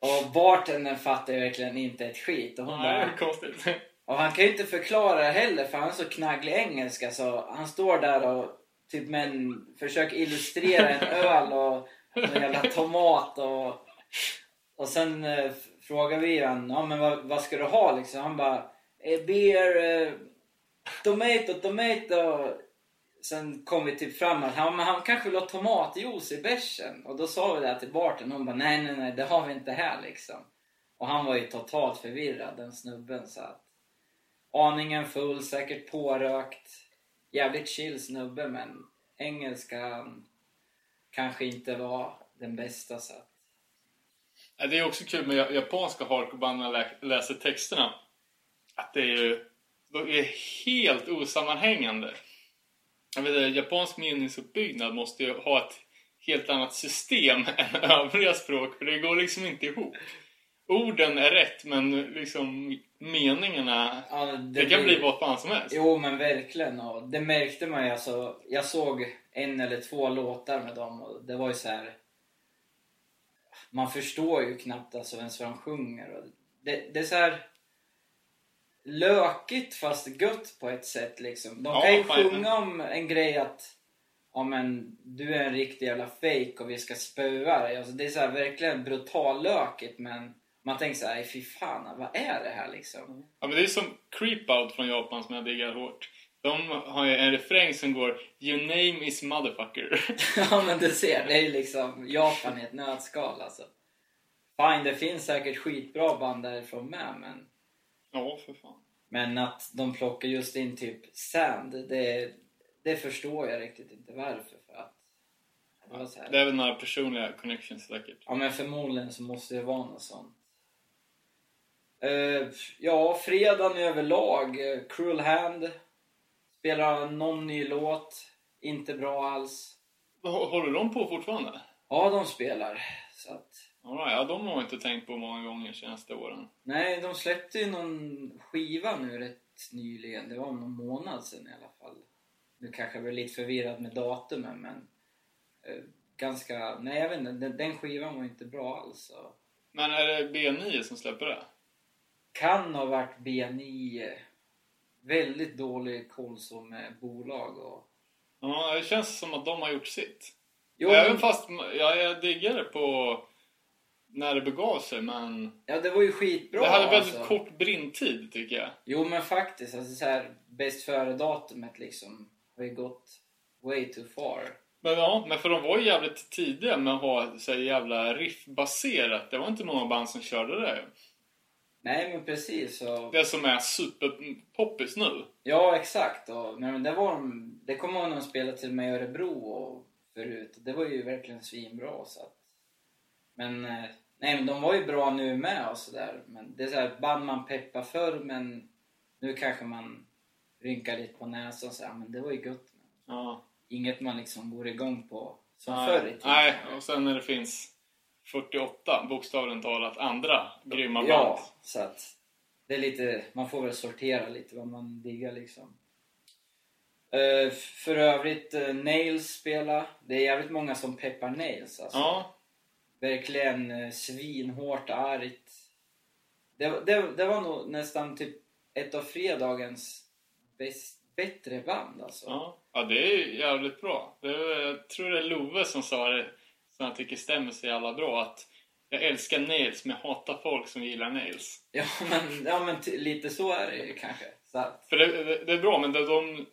Och bartendern fattar verkligen inte ett skit. Och hon Nej, bara, konstigt. och han kan ju inte förklara det heller för han är så knagglig engelska så han står där och typ med en, försöker illustrera en öl och en jävla tomat och, och sen eh, frågar vi han, ja men vad, vad ska du ha liksom? Han bara, eh, beer, eh, tomato, tomato. Sen kom vi typ fram att han, han kanske vill ha tomatjuice i bärsen. Och då sa vi det till barten hon bara, nej nej nej det har vi inte här liksom. Och han var ju totalt förvirrad den snubben så att aningen full, säkert pårökt. Jävligt chill snubbe men engelskan kanske inte var den bästa så att... Det är också kul med japanska hardcoreband när jag läser texterna. Att det är ju... De är helt osammanhängande. Jag vet, inte, japansk meningsuppbyggnad måste ju ha ett helt annat system än övriga språk, för det går liksom inte ihop. Orden är rätt, men liksom meningarna... Ja, Det kan bli vad fan som helst. Jo men verkligen och det märkte man ju alltså. Jag såg en eller två låtar med dem och det var ju så här. Man förstår ju knappt alltså vad de sjunger. Och det, det är så här lökigt fast gött på ett sätt liksom. De Ja, kan ju fan, sjunga om en grej att ja men du är en riktig jävla fake och vi ska spöa dig. Alltså, det är så här verkligen brutal lökigt men man tänker så här, "Nej, fy fan vad är det här liksom? Ja, men det är som Creep Out från Japan som jag diggar hårt. De har ju en refräng som går Your name is motherfucker. Ja men du ser, det är ju liksom Japan i ett nötskal alltså. Fine, det finns säkert skitbra band därifrån med men... ja, för fan. Men att de plockar just in typ Sand, det, det förstår jag riktigt inte varför. För att det var så här. Det är väl några personliga connections säkert. Ja men förmodligen så måste det vara något sånt. Eh, ja, fredagen överlag. Uh, Cruel Hand. Spelar någon ny låt. Inte bra alls. Hå- Håller de på fortfarande? Ja, de spelar. Så att... Right, ja, de har jag inte tänkt på många gånger senaste åren. Nej, de släppte ju någon skiva nu rätt nyligen. Det var någon månad sedan i alla fall. Nu kanske jag blir lite förvirrad med datumen men... Eh, ganska... Nej, jag vet inte. Den, den skivan var inte bra alls. Men är det B9 som släpper det? Kan ha varit B9. Väldigt dålig koll med bolag och... Ja, det känns som att de har gjort sitt. Jo, Även men, fast ja, jag diggar det på när det begav sig, men Ja, det var ju skitbra det hade väldigt alltså. kort brintid tycker jag. Jo, men faktiskt. Alltså så här, bäst före-datumet liksom har ju gått way too far. Men ja, men för de var ju jävligt tidiga med att ha så här, jävla riffbaserat. Det var inte många band som körde det. Nej, men precis. Och, Det som är superpoppis nu. ja, exakt. Och, men det, var de, det kommer ihåg när de spelade till mig i Örebro och förut. Det var ju verkligen svinbra. Så att, men, eh, nej, men de var ju bra nu med och sådär. Men det är så här, band man peppar förr, men nu kanske man rynkar lite på näsan och säger, men det var ju gött. Ja. Inget man liksom går igång på som Nej, förr i tiden. Nej, och sen när det finns 48 bokstavligen talat andra grymma band. Ja, så att det är lite, man får väl sortera lite vad man diggar liksom. Eh, för övrigt, uh, Nails spela. Det är jävligt många som peppar Nails alltså. Ja, Verkligen uh, svinhårt, argt. Det, det, det var nog nästan typ ett av fredagens bäst, bättre band alltså. ja. ja, det är jävligt bra. Det jag tror det är Love som sa det, som jag tycker stämmer så jävla bra. Att jag älskar nails men jag hatar folk som gillar nails. Ja men, ja, men lite så är det ju kanske. Att, För det, det, det är bra, men de, de,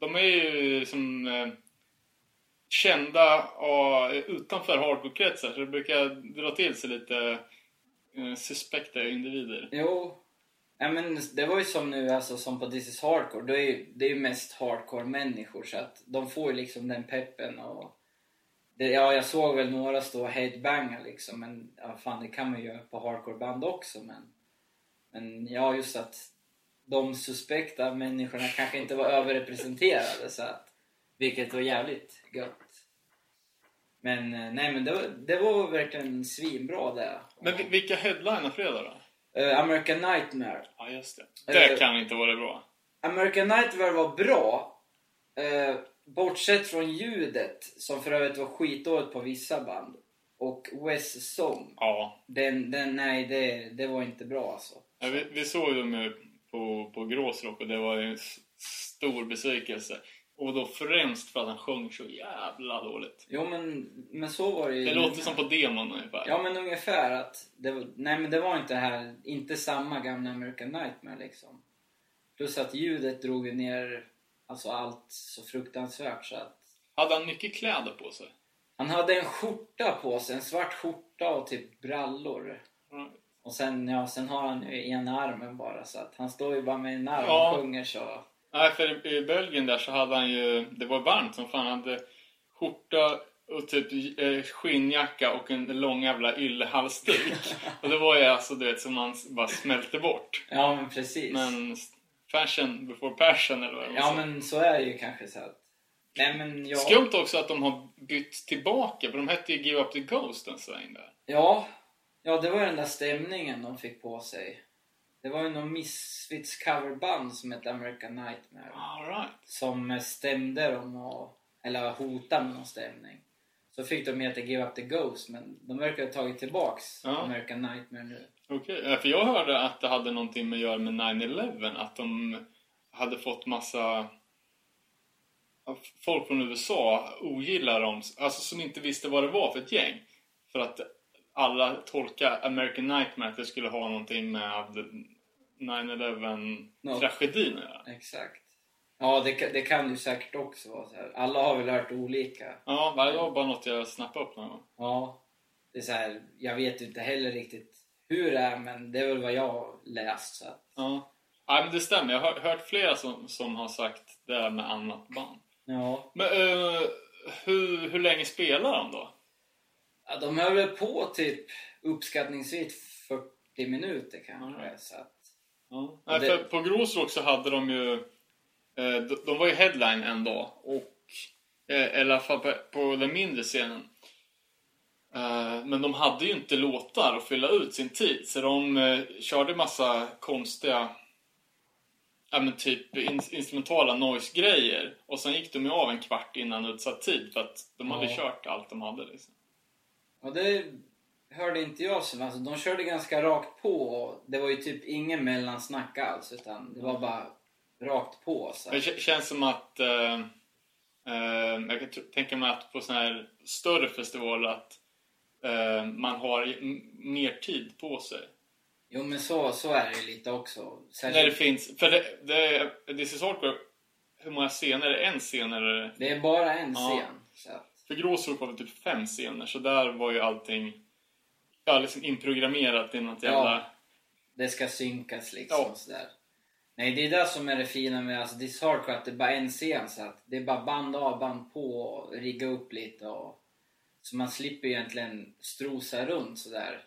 de är ju som eh, kända och, utanför hardcore-kretsar så det brukar dra till sig lite eh, suspekta individer. Jo. Ja, men det var ju som nu, alltså som på This is Hardcore. Det är ju, det är ju mest hardcore-människor så att de får ju liksom den peppen och... Det, ja, jag såg väl några stå och headbanga liksom men ja, fan det kan man ju göra på hardcore-band också men... Men ja, just att de suspekta människorna kanske inte var överrepresenterade så att... Vilket var jävligt gött. Men eh, nej men det var, det var verkligen svinbra det. Men vi- vilka headliner fredag då? Eh, American Nightmare. Ja, just det. Det Eh, kan inte vara bra. American Nightmare var bra. Eh, bortsett från ljudet, som för övrigt var skitdåligt på vissa band. Och Wes Song. Ja. Den, den, nej, det, det var inte bra alltså. Ja, vi, vi såg dem på, på Gråsrock och det var ju en stor besvikelse. Och då främst för att han sjöng så jävla dåligt. Jo men, men så var det ju. Det låter som på demon ungefär. Ja men ungefär att, det var, nej men det var inte här, inte samma gamla American Nightmare liksom. Plus att ljudet drog ju ner, alltså allt så fruktansvärt så att Hade han mycket kläder på sig? Han hade en skjorta på sig, en svart skjorta och typ brallor. Ja. Och sen, ja, sen har han ju ena armen bara så att han står ju bara med en arm Ja. och sjunger så. Nej, för i Belgien där så hade han ju... Det var varmt som fan. Han hade skjorta och typ eh, skinnjacka och en lång jävla yllehalsduk. och det var ju alltså du vet som man bara smälte bort. Ja men precis. Men fashion before passion eller vad det ja men så är det ju kanske så att. Nej men ja. Skumt också att de har bytt tillbaka, för de hette ju Give Up The Ghost en sväng där. Ja. Ja det var ju den där stämningen de fick på sig. Det var ju någon Misfits coverband som hette American Nightmare. All right. Som stämde dem och, eller hotade med någon stämning. Så fick de heta Give Up The Ghost men de verkar ha tagit tillbaks Ja. American Nightmare nu. Okej, ja, för jag hörde att det hade någonting med att göra med 9-11, att de hade fått massa folk från USA ogillar dem, alltså som inte visste vad det var för ett gäng. För att alla tolkar American Nightmare att det skulle ha någonting med 9-11-tragedin att göra. Exakt. Ja, det, kan- det kan ju säkert också vara så här. Alla har väl hört olika. Ja, det var bara något jag snappade upp någon gång. Ja. Det är så här, jag vet ju inte heller riktigt hur det är, men det är väl vad jag har läst. Så att, Ja. ja, men det stämmer. Jag har hört flera som, som har sagt det här med annat band. ja. Men eh, hur, hur länge spelar de då? ja. De höll väl på typ uppskattningsvis 40 minuter kanske. Ja. Så att, Ja. Nej, det- för på Gråsrock så hade de ju... Eh, de, de var ju headline en dag. Och, eh, eller i alla fall på, på den mindre scenen. Eh, men de hade ju inte låtar att fylla ut sin tid. Så de eh, körde massa konstiga... Ja men typ in, instrumentala noise-grejer. Och sen gick de ju av en kvart innan utsatt tid. För att de hade Ja. kört allt de hade liksom. och det hörde inte jag så. Alltså, de körde ganska rakt på. Och det var ju typ ingen mellansnack alls. Utan det var bara rakt på. Så. Det känns som att... Eh, eh, jag kan tänka mig att på såna här större festivaler att eh, man har mer tid på sig. Jo men så, så är det ju lite också. När det Särskilt, finns... För det, det, This is Hardcore, hur många scener? Är det en scen eller? det är bara en Ja. scen. Så För Gråsrop var väl typ fem scener, så där var ju allting ja, liksom inprogrammerat i något jävla... Ja. det ska synkas liksom. Ja. Sådär. Nej, det är det som är det fina med alltså, This Hardcore, att det är bara en scen. Så att det är bara band av, band på och rigga upp lite. Och, så man slipper egentligen strosa runt sådär.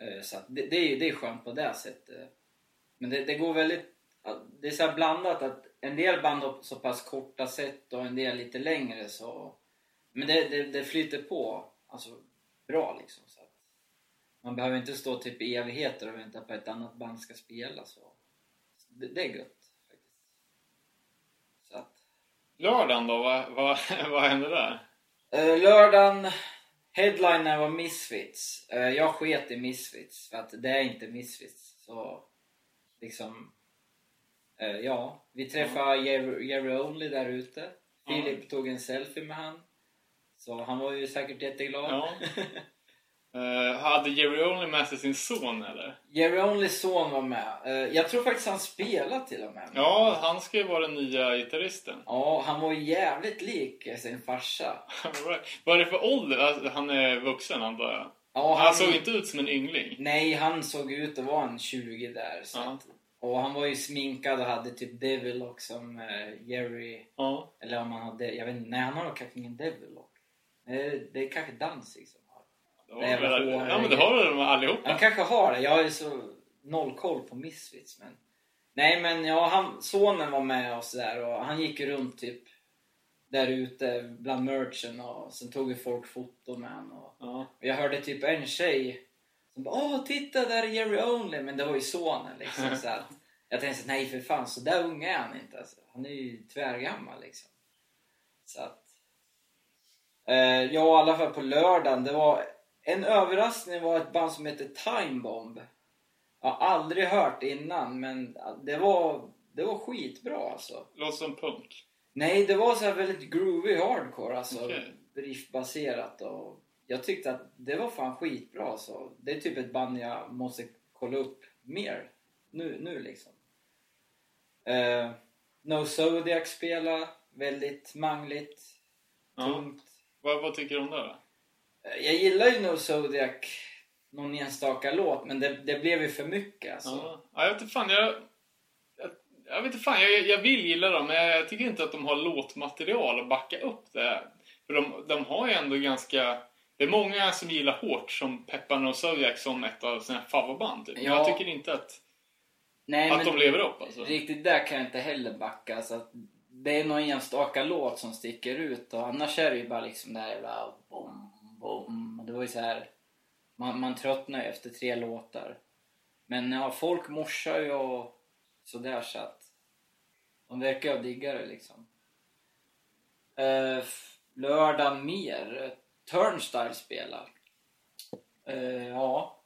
Eh, Så att det, det, är, det är skönt på det sättet. Men det, det går väldigt... Det är så blandat att en del band har så pass korta set och en del lite längre så... Men det, det, det flyter på alltså bra liksom. Så man behöver inte stå typ i evigheter och vänta på att ett annat band ska spela så. Det, det är gött faktiskt. Så att... Lördagen då, vad, vad, vad hände där? Eh, lördagen, headliner var Misfits. Eh, jag sket i Misfits för att det är inte Misfits. Så liksom, eh, ja. Vi träffade Jerry, Jerry Only där ute. Filip tog en selfie med han. Så han var ju säkert jätteglad. Ja. Eh, hade Jerry Only med sig sin son eller? Jerry Onlys son var med. Eh, jag tror faktiskt han spelade till och med. Ja, han ska ju vara den nya gitarristen. Ja, han var jävligt lik sin farsa. Vad är det för ålder? Alltså, han är vuxen antar jag? Ja, Han såg inte ut som en yngling. Nej, han såg ut att vara en 20 där. Ja. att, och han var ju sminkad och hade typ Devilock som eh, Jerry. Ja. Eller om han hade, jag vet inte, nej han har kanske ingen Devilock. Eh, det är kanske Danzig som Nej, väl- vad ja, men det har väl de allihopa? kanske har det, jag är så noll koll på Misfits men... Nej men ja, han, sonen var med och sådär och han gick runt typ där ute bland merchen och sen tog ju folk foto med honom. Och, Ja. och jag hörde typ en tjej som bara Åh, titta där är Jerry Only! Men det var ju sonen liksom. Så att, jag tänkte så, nej för fan, så där ung är han inte. Alltså. Han är ju tvärgammal liksom. Så att... Eh, ja, i alla fall på lördagen. Det var en överraskning var ett band som heter Time Bomb. Jag har aldrig hört innan, men det var, det var skitbra alltså. Låter som punk. Nej, det var så här väldigt groovy hardcore alltså. Okej. Riffbaserat och jag tyckte att det var fan skitbra så. Det är typ ett band jag måste kolla upp mer. Nu, nu liksom. Eh, no Zodiac spela väldigt mangligt, Ja. tungt. Vad, vad tycker du om det då? Eh, Jag gillar ju No Zodiac någon enstaka låt men det, det blev ju för mycket alltså. Ja. Ja, jag vet inte fan, jag... Jag, jag vet inte fan, jag, jag vill gilla dem, men jag, jag tycker inte att de har låtmaterial att backa upp det. För de, de har ju ändå ganska... Det är många som gillar hårt som peppar No Zodiac som ett av sina favoritband. Typ. Men Ja. jag tycker inte att, Nej, att de lever upp alltså. riktigt där kan jag inte heller backa. Så att det är någon enstaka låt som sticker ut och annars är det ju bara liksom där jävla bom, bom. Det var ju så här, man, man tröttnar ju efter tre låtar. Men ja, folk morsar ju och sådär så att de verkar ju digga det liksom. Uh, lördag mer. Turnstyle spelar. Eh, ja.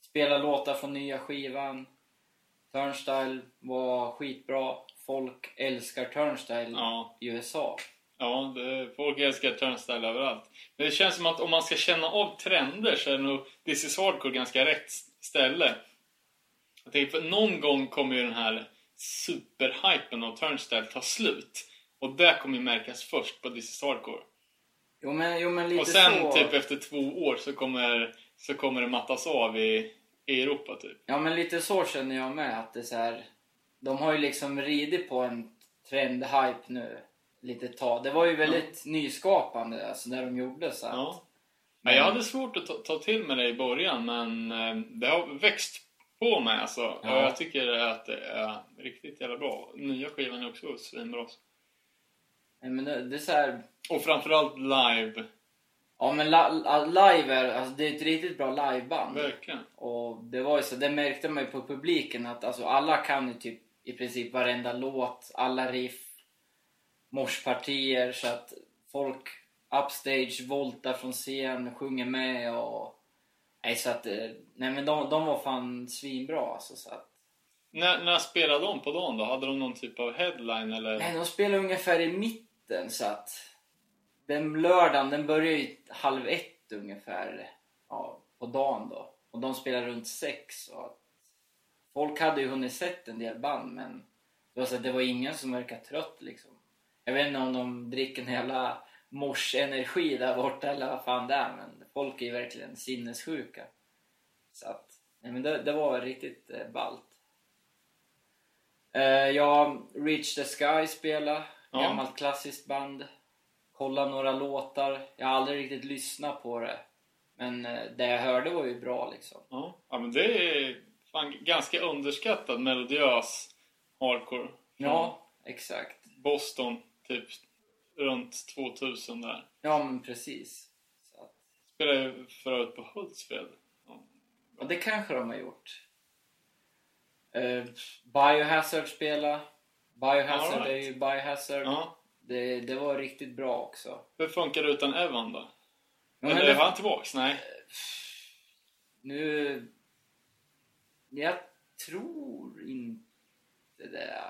Spelar låtar från nya skivan. Turnstyle var skitbra. Folk älskar Turnstyle Ja. i USA. Ja, det, folk älskar turnstyle överallt. Men det känns som att om man ska känna av trender så är nog This is Hardcore ganska rätt ställe. Jag tänker, för någon gång kommer ju den här superhypen av turnstyle ta slut. Och det kommer ju märkas först på This is Hardcore. Jo men, jo, men lite Och sen så. typ efter två år så kommer, så kommer det mattas av i, i Europa typ. Ja men lite så känner jag med att det är så här. De har ju liksom ridit på en trendhype nu. Lite tag. Det var ju väldigt nyskapande alltså när de gjorde så att. Ja. Men jag hade svårt att ta, ta till mig det i början men eh, det har växt på mig alltså. Och Ja. jag tycker att det är riktigt jävla bra. Nya skivan är också svinbra. Men det, det är så här. Och framförallt live. Ja men live är, alltså det är ett riktigt bra liveband. Verkligen. Och det var ju så, det märkte man ju på publiken att alltså alla kan ju typ i princip varenda låt, alla riff, morspartier så att folk upstage voltar från scen, sjunger med och... Nej så att, eh, nej men de, de var fan svinbra alltså så att... När, när spelade de på dagen då? Hade de någon typ av headline eller? Nej de spelar ungefär i mitten så att... Den lördagen, den börjar ju halv ett ett ungefär ja, på dagen då. Och de spelar runt sex. Och att folk hade ju hunnit sett en del band men det var, så att det var ingen som verkade trött liksom. Jag vet inte om de dricker en jävla morsenergi där borta eller vad fan det är men folk är ju verkligen sinnessjuka. Så att, nej men det, det var riktigt eh, ballt. Eh, ja, Reach the Sky spela, Ja. gammalt klassiskt band. Kolla några låtar. Jag har aldrig riktigt lyssnat på det. Men eh, det jag hörde var ju bra liksom. Ja, ja men det är fan ganska underskattad melodiös hardcore. Ja, exakt. Boston, typ runt 2000 där. Ja, men precis. Så att, Spelade ju förut på Hultsfred. Ja. och det kanske de har gjort. Eh, Biohazard spela. Biohazard right. är ju Biohazard. Ja. Det, det var riktigt bra också. Hur funkar det utan Evan då? Ja, men Eller var han tillbaks? Nej. Nu... Jag tror inte det.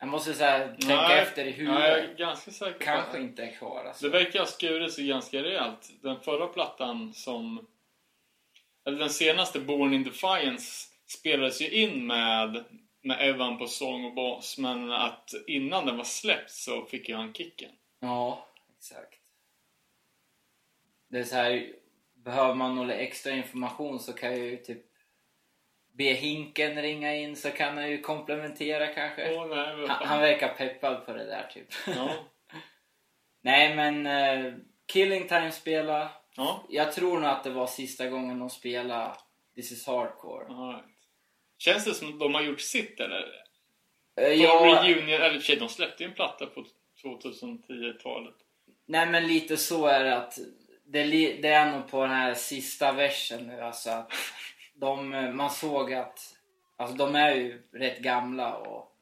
Jag måste så här, tänka Nej. efter i Ja, jag är huvudet. ganska säker Kanske det. inte är kvar alltså. Det verkar ha skurit sig ganska rejält. Den förra plattan som... Eller den senaste, Born in Defiance, spelades ju in med, med Evan på sång och bas. Men att innan den var släppt så fick ju han kicken. Ja, exakt. Det är så här, behöver man någon extra information så kan jag ju typ be Hinken ringa in så kan han ju komplementera kanske. Åh nej, Han, han verkar peppad på det där typ. Ja. Nej men eh, Killing Time spela. Ja. Jag tror nog att det var sista gången de spelade This is Hardcore. right. Känns det som att de har gjort sitt eller? På ja, reunion, eller sig, de släppte ju en platta på 2010-talet. nej men lite så är det att det, det är nog på den här sista versen nu alltså att de, eh, man såg att alltså de är ju rätt gamla och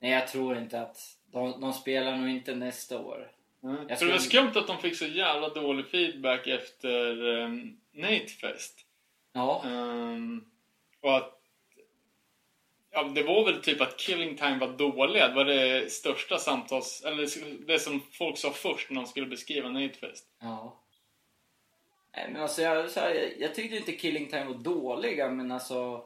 nej jag tror inte att de, de spelar nog inte nästa år. Jag tror skulle- det var skumt att de fick så jävla dålig feedback efter um, Natefest. Ja, Ehm, och att... Ja, det var väl typ att Killing Time var dåliga. Det var det största samtals... Eller det som folk sa först när de skulle beskriva Natefest. ja. Men alltså jag, så här, jag, jag tyckte inte Killing Time var dåliga men alltså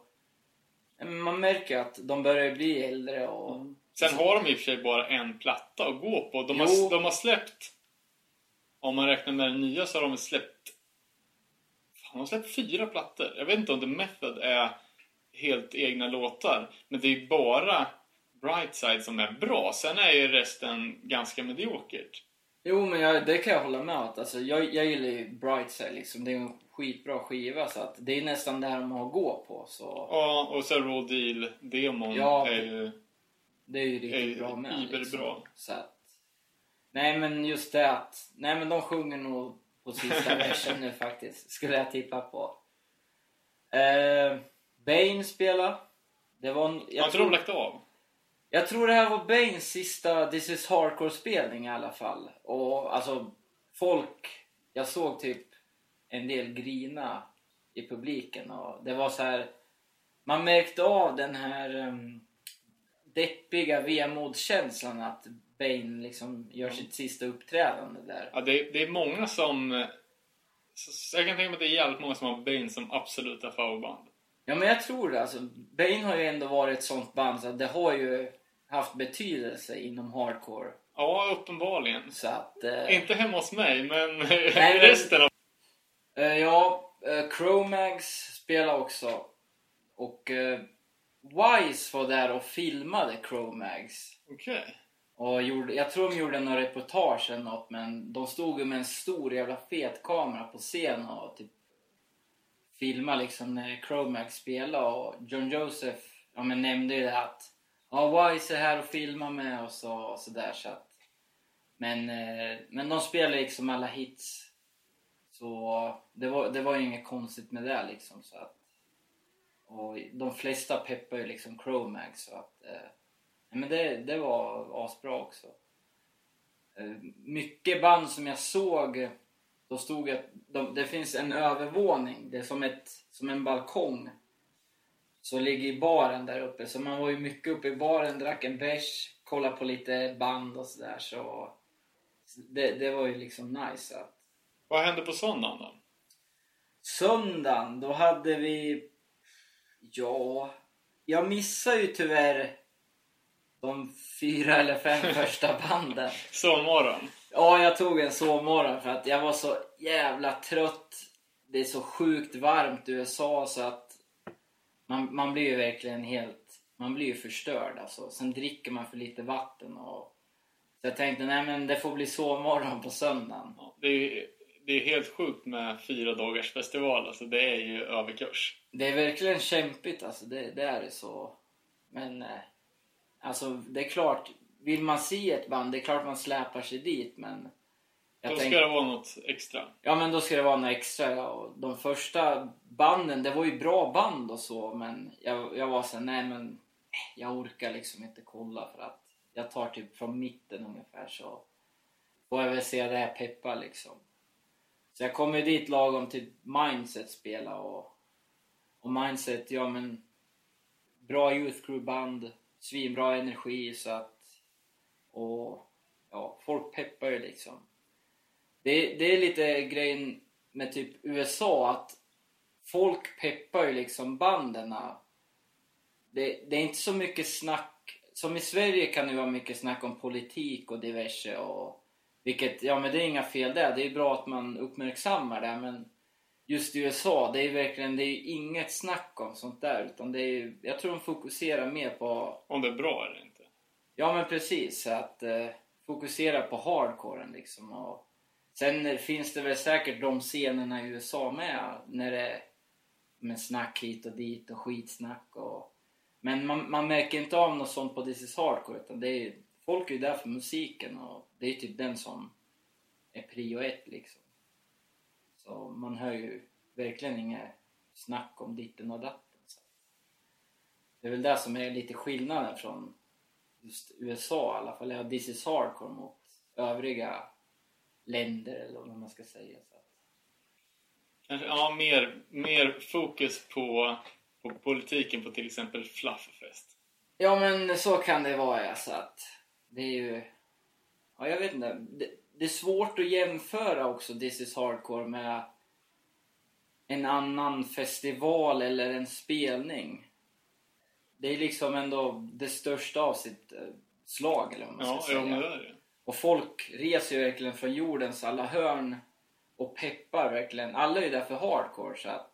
man märker att de börjar bli äldre och Sen har de i och för sig bara en platta att gå på. De har, de har släppt... Om man räknar med den nya så har de släppt... Fan, de har släppt fyra plattor. Jag vet inte om The Method är helt egna låtar. Men det är bara Brightside som är bra. Sen är ju resten ganska mediokert. Jo, men jag, det kan jag hålla med om. Alltså, jag, jag gillar ju Brightside liksom. Det är en skitbra skiva så att det är nästan där de har att gå på. Så Ja, och så Raw Deal-demon Ja, är ju... det är ju riktigt är bra med. iberbra. Liksom. Så att, nej, men just det att... Nej, men de sjunger nog på sista versen nu faktiskt. Skulle jag tippa på. Eh, Bane spelar. Det var en, Jag har inte de lagt av? Jag tror det här var Banes sista This is Hardcore-spelning i alla fall. Och alltså, folk... Jag såg typ en del grina i publiken och det var så här... Man märkte av den här um, deppiga vemodskänslan att Bane liksom gör sitt sista uppträdande där. Ja, det, är, det är många som... så- Jag kan tänka mig att det är jävligt många som har Bane som absoluta favoritband. Ja men jag tror det. Alltså, Bane har ju ändå varit ett sånt band så det har ju haft betydelse inom hardcore. Ja, uppenbarligen. Så att... Eh, Inte hemma hos mig, men men- resten av... Eh, ja, eh, Chromags spelar också. Och eh, Wise var där och filmade Chromags. Okej. Och gjorde, jag tror de gjorde några reportage eller något, men de stod ju med en stor jävla fet kamera på scen och typ filmade liksom när Chromags spelade. Och John Joseph ja, men nämnde ju det att ja, Wise är här och filmar med oss och, och sådär. Så att, men, eh, men de spelar liksom alla hits. Så det var, det var ju inget konstigt med det liksom. Så att, och de flesta peppar ju liksom Chromag så att... Eh, men det, det var asbra också. Eh, mycket band som jag såg, då stod att de, det finns en övervåning. Det är som, ett, som en balkong. Så ligger i baren där uppe. Så man var ju mycket uppe i baren, drack en bärs, kollade på lite band och sådär. Så det, det var ju liksom nice. Att, Vad hände på söndagen då? Söndagen, då hade vi... Ja... Jag missade ju tyvärr de fyra eller fem första banden. Sovmorgon. Ja, jag tog en sovmorgon för att jag var så jävla trött. Det är så sjukt varmt i USA så att man, man blir ju verkligen helt... Man blir ju förstörd alltså. Sen dricker man för lite vatten och... Så jag tänkte, nej men det får bli sovmorgon på söndagen. Ja, det, är, det är helt sjukt med fyra dagars festival. Alltså, det är ju överkurs. Det är verkligen kämpigt alltså, det, det är så. Men eh, alltså det är klart, vill man se ett band, det är klart man släpar sig dit men... Jag Då tänk- ska det vara något extra. Ja men då ska det vara något extra. Ja. Och de första banden, det var ju bra band och så men jag, jag var så här, nej men eh, jag orkar liksom inte kolla för att jag tar typ från mitten ungefär så får jag väl se det här peppa liksom. Så jag kom ju dit lagom till Mindset spela och, och Mindset, ja men bra Youth Crew band, svinbra energi så att och ja, folk peppar ju liksom. Det, det är lite grejen med typ USA att folk peppar ju liksom banden. Det, det är inte så mycket snack. Som i Sverige kan det vara mycket snack om politik och diverse och vilket, ja men det är inga fel där. Det är bra att man uppmärksammar det men just i USA, det är verkligen, det är inget snack om sånt där utan det är, jag tror de fokuserar mer på Om det är bra eller inte. Ja men precis, att eh, fokusera på hardcoren liksom. Och sen finns det väl säkert de scenerna i USA med när det är med snack hit och dit och skitsnack och... Men man, man märker inte av något sånt på This is Hardcore utan det är, folk är ju där för musiken och det är typ den som är prio ett liksom. Så man hör ju verkligen inget snack om ditten och datten. Så. Det är väl det som är lite skillnaden från just USA i alla fall, ja, this is hardcore mot övriga länder eller vad man ska säga. Så att, Kanske, ja, mer, mer fokus på, på politiken på till exempel Flufffest. ja men så kan det vara ja, så att det är ju... Ja, jag vet inte. Det, det är svårt att jämföra också This is hardcore med en annan festival eller en spelning. Det är liksom ändå det största av sitt eh, slag eller vad man ska Ja, säga. ja men det är det. Och folk reser ju verkligen från jordens alla hörn och peppar verkligen. Alla är ju där för hardcore så att...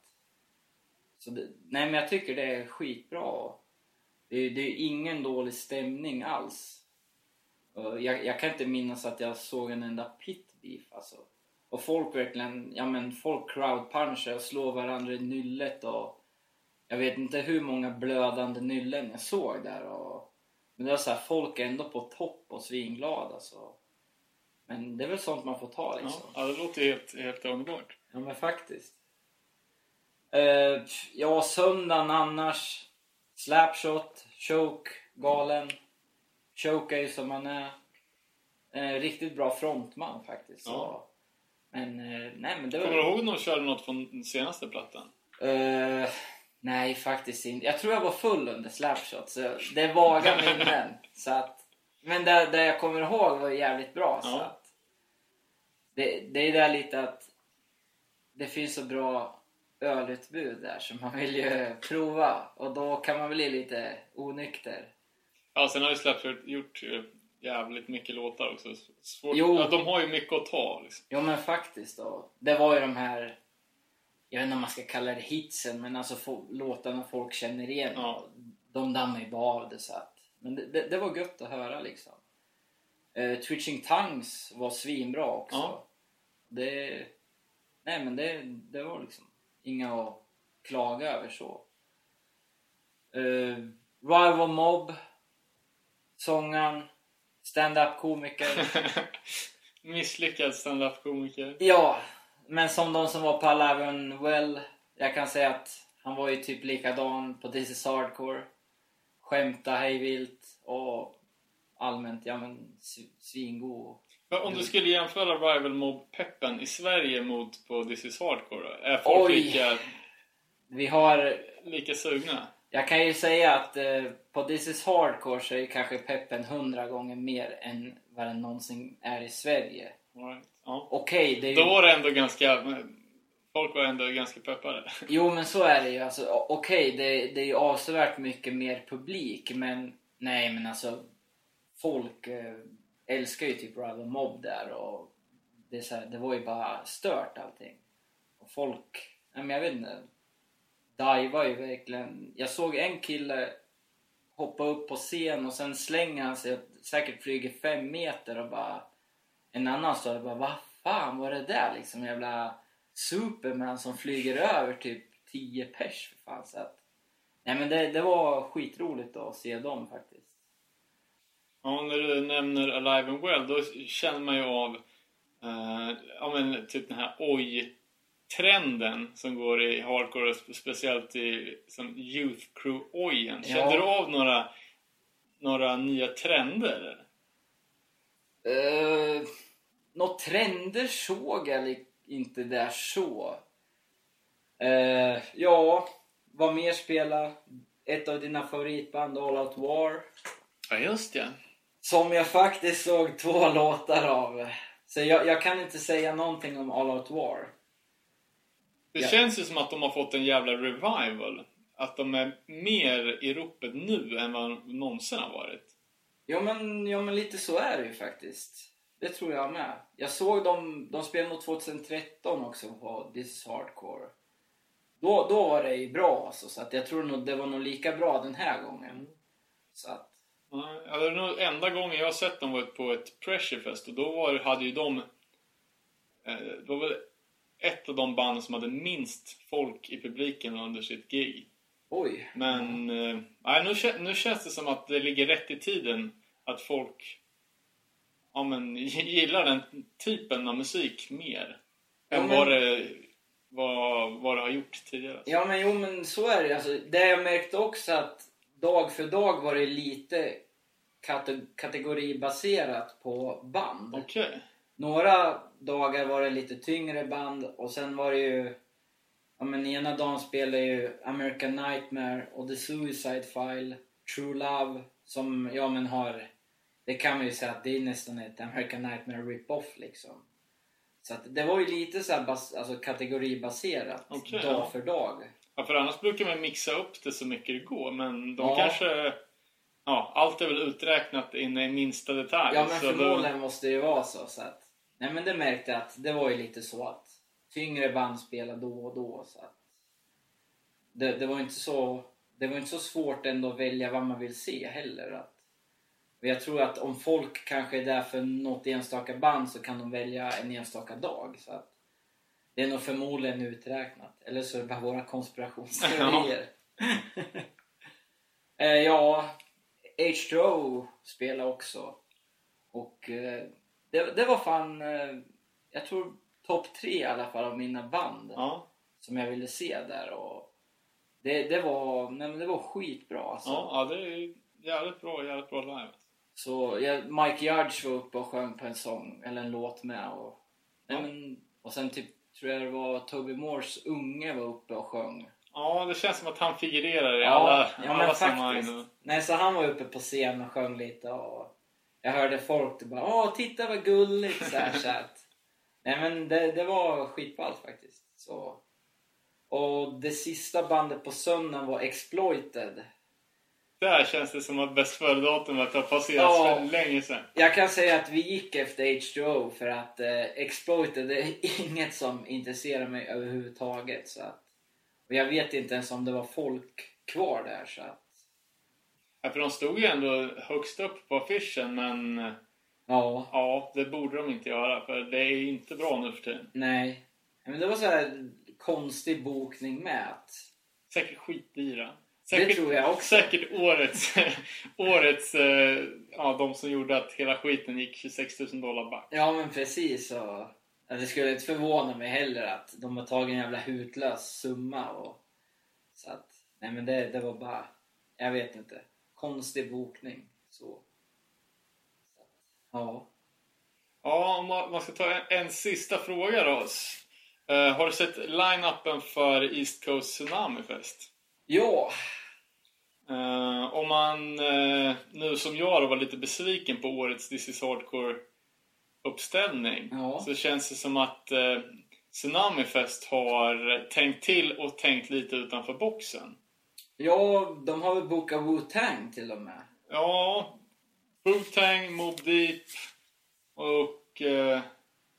Så det, nej men jag tycker det är skitbra. Det är, det är ingen dålig stämning alls. Jag, jag kan inte minnas att jag såg en enda pitbeef alltså. Och folk verkligen, ja men folk crowdpunchar och slår varandra i nyllet och... Jag vet inte hur många blödande nyllen jag såg där och... Men det var så här, folk är ändå på topp och svinglada alltså. Men det är väl sånt man får ta liksom. ja, det låter helt, helt underbart. Ja men faktiskt. Eh, ja, söndagen annars. Slapshot, choke, galen. Choke är ju som man är. Eh, riktigt bra frontman faktiskt. Så. Ja. Men eh, nej men det Kommer du var... ihåg när du körde något från den senaste plattan? Nej faktiskt inte. Jag tror jag var full under slapshot. Så det är vaga minnen. så att, men det, det jag kommer ihåg var jävligt bra. Så Ja. att, det, det är där lite att det finns så bra ölutbud där så man vill ju prova och då kan man bli lite onykter. Ja, sen har ju Slapshot gjort eh, jävligt mycket låtar också. Svårt. Jo. Ja, de har ju mycket att ta liksom. Jo men faktiskt då. Det var ju de här, jag vet inte om man ska kalla det hitsen, men alltså få, låtarna folk känner igen. Ja. De dammar ju bara av det så att. Men det, det, det var gött att höra liksom. Eh, Twitching Tongues var svinbra också. Ja. Det, nej men det, det var liksom inga att klaga över så. Uh, Rival Mob, sångaren, stand-up komiker. Misslyckad standup-komiker. Ja, men som de som var på Alive Well, jag kan säga att han var ju typ likadan på This is Hardcore. Skämta hejvilt och allmänt, ja men s- svingod. Men om du skulle jämföra Rival Mob-peppen i Sverige mot på This is Hardcore då? Är folk Oj. lika, Vi har, lika sugna? jag kan ju säga att eh, på This is Hardcore så är kanske peppen hundra gånger mer än vad den någonsin är i Sverige. Right. Ja. Okej, det är ju... Då var det ändå ganska... Folk var ändå ganska peppade. Jo, men så är det ju. Alltså, okej, det, det är ju avsevärt mycket mer publik, men nej, men alltså folk eh, älskar ju typ Rival Mob där och det, är så här, det var ju bara stört allting. Och folk, nej men jag vet inte, divar ju verkligen. Jag såg en kille hoppa upp på scen och sen slänger han sig säkert flyger fem meter och bara en annan och bara vad fan var det där liksom jävla Superman som flyger över typ 10 pers för fan så att Nej men det, det var skitroligt att se dem faktiskt. Ja, när du nämner Alive and Well, då känner man ju av eh, ja, men typ den här oj-trenden som går i hardcore, speciellt i som Youth Crew-ojen. Ja. Kände du av några, några nya trender? Uh, Några trender såg jag inte där så. Eh, ja, vad mer spela? Ett av dina favoritband, All Out War. Ja, just det. Som jag faktiskt såg två låtar av. Så jag, jag kan inte säga någonting om All Out War. Det Ja. känns ju som att de har fått en jävla revival. Att de är mer i ropet nu än vad de någonsin har varit. Ja men, ja men lite så är det ju faktiskt. Det tror jag med. Jag såg dem, de spelade nog 2013 också på This is Hardcore. Då, då var det ju bra alltså, så att jag tror nog det var nog lika bra den här gången. Så att, Ja, det är nog enda gången jag har sett dem var på ett Pressurefest och då var, hade ju de... Eh, det var väl ett av de banden som hade minst folk i publiken under sitt gig. oj. Men eh, nej, nu, nu känns det som att det ligger rätt i tiden att folk ja, men, gillar den typen av musik mer Ja, än men- vad, det, vad, vad det har gjort tidigare. Ja men jo men så är det alltså, Det jag märkte också att dag för dag var det lite kate- kategoribaserat på band. Okej. Några dagar var det lite tyngre band och sen var det ju... Ja men ena dagen spelade ju American Nightmare och The Suicide File, True Love som, ja men har... Det kan man ju säga att det är nästan ett American Nightmare rip-off liksom. Så att det var ju lite så här bas, alltså kategoribaserat Okej, dag ja. för dag. Ja, för annars brukar man mixa upp det så mycket det går, men de Ja. kanske... Ja, allt är väl uträknat in i minsta detalj. Ja men så då- förmodligen måste det ju vara så. så att, nej men det märkte jag att det var ju lite så att tyngre band spelade då och då. Så att, det, det, var inte så, det var inte så svårt ändå att välja vad man vill se heller. Att, och jag tror att om folk kanske är där för något enstaka band så kan de välja en enstaka dag. Så att, det är nog förmodligen uträknat. Eller så är det bara våra konspirationsteorier. eh, ja, H2O spelar också. Och eh, det, det var fan, eh, jag tror topp tre i alla fall av mina band Ja, som jag ville se där. Och det, det, var, nej, men det var skitbra alltså. ja, ja, det är jävligt bra, jävligt bra live. Så ja, Mike Judge var uppe och sjöng på en sång, eller en låt med. Och, nej, Ja. men, och sen typ, tror jag det var Toby Moores unge var uppe och sjöng. Ja, det känns som att han figurerar i alla, ja, alla sammanhang. Nej, så han var uppe på scen och sjöng lite och jag hörde folk typ bara Åh, titta vad gulligt! Så här, så att, nej men det, det var skitballt faktiskt. Så. Och det sista bandet på söndagen var Exploited. Där känns det som att bäst före-datumet har passerat Ja. för länge sedan. Jag kan säga att vi gick efter H2O för att eh, Exploited är inget som intresserar mig överhuvudtaget. Så att, och jag vet inte ens om det var folk kvar där. Så att, Ja, för de stod ju ändå högst upp på affischen, men eh, ja, ja, det borde de inte göra, för det är inte bra nu för tiden. nej. Men det var så här konstig bokning med att Säkert skitdyra. Det Säkert, tror jag också. Säkert årets, årets eh, ja, de som gjorde att hela skiten gick 26 000 dollar back. Ja men precis. Och, det skulle inte förvåna mig heller att de har tagit en jävla hutlös summa. Och, så att, nej men det, det var bara, jag vet inte, konstig bokning. Så. så att, ja. Ja, om man ska ta en, en sista fråga då. Eh, har du sett line-upen för East Coast Tsunami Fest? Ja, Eh, om man eh, nu som jag då var lite besviken på årets This is Hardcore uppställning Ja. så känns det som att eh, Tsunami Fest har tänkt till och tänkt lite utanför boxen. Ja, de har väl bokat Wu-Tang till och med. Ja, Wu-Tang, Mob Deep och eh,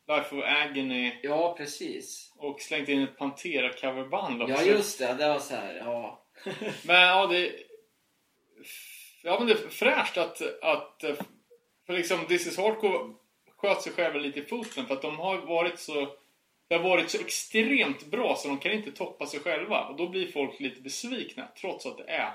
Life of Agony Ja, precis. och slängt in ett Pantera-coverband också. Ja, just det. Det var så här, ja. Men ja, det... Ja, men det är fräscht att... att för liksom, This is Hardcore sköt sig själva lite i foten för att de har varit så... Det har varit så extremt bra så de kan inte toppa sig själva. Och då blir folk lite besvikna trots att det är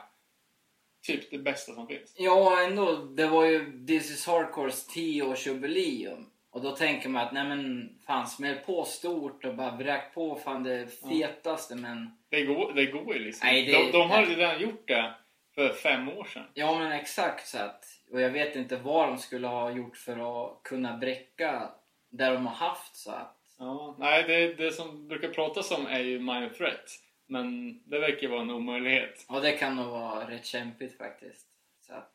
typ det bästa som finns. Ja, ändå. Det var ju This is Hardcores 10-årsjubileum. Och då tänker man att nej men fan smäll på stort och bara vräk på fan det fetaste men... Det går, det går ju liksom. Nej, det- de, de har redan gjort det för fem år sedan. Ja men exakt så att... Och jag vet inte vad de skulle ha gjort för att kunna bräcka där de har haft så att... Ja, nej, det, det som brukar pratas om är ju Minor Threat. Men det verkar vara en omöjlighet. Ja det kan nog vara rätt kämpigt faktiskt. Så att...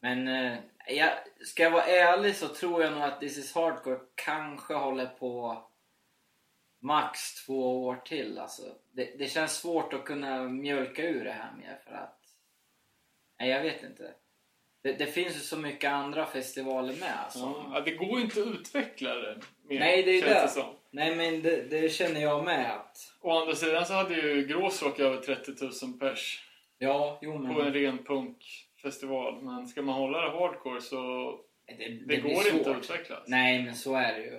Men eh, jag, ska jag vara ärlig så tror jag nog att This is Hardcore kanske håller på max två år till. Alltså, det, det känns svårt att kunna mjölka ur det här mer för att... Nej, jag vet inte. Det, det finns ju så mycket andra festivaler med. Alltså. Ja, det går ju inte att utveckla det mer, Nej, det är det. som. Nej, men det, det känner jag med att... Å andra sidan så hade ju Gråsrock över 30 000 pers Ja, jo på en men... ren punkfestival. Men ska man hålla det hardcore så Det, det, går inte att utvecklas. Nej, men så är det ju.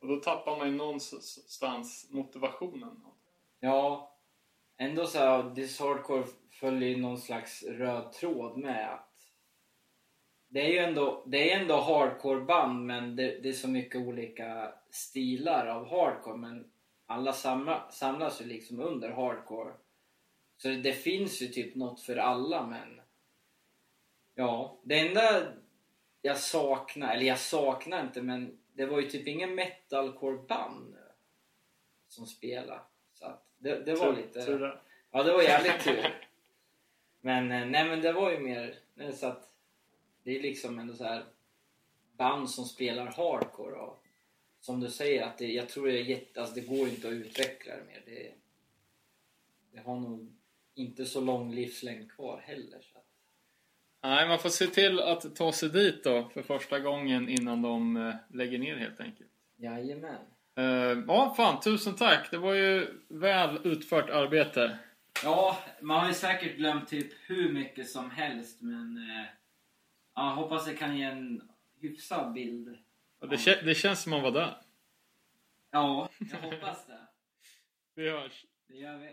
Och då tappar man ju någonstans motivationen. Ja, ändå så här, This Hardcore följer ju någon slags röd tråd med att det är ju ändå, det är ändå hardcore-band men det, det är så mycket olika stilar av hardcore men alla samla, samlas ju liksom under hardcore. Så det, det finns ju typ något för alla men ja, det enda jag saknar, eller jag saknar inte men det var ju typ ingen metalcore-band nu som spelade. Så att det, det var lite... tur det. Ja, det var jävligt tur. Men eh, nej, men det var ju mer nej, så att det är liksom ändå så här band som spelar hardcore och som du säger att det, jag tror det är jätte, alltså det går inte att utveckla det mer. Det, det har nog inte så lång livslängd kvar heller. Så att, Nej, man får se till att ta sig dit då för första gången innan de eh, lägger ner helt enkelt. jajamän. Eh, ja, fan, tusen tack. Det var ju väl utfört arbete. Ja, man har ju säkert glömt typ hur mycket som helst men eh, ja, jag hoppas det kan ge en hyfsad bild. Och det, kä- det känns som man var där. Ja, jag hoppas det. Vi hörs. Det gör vi.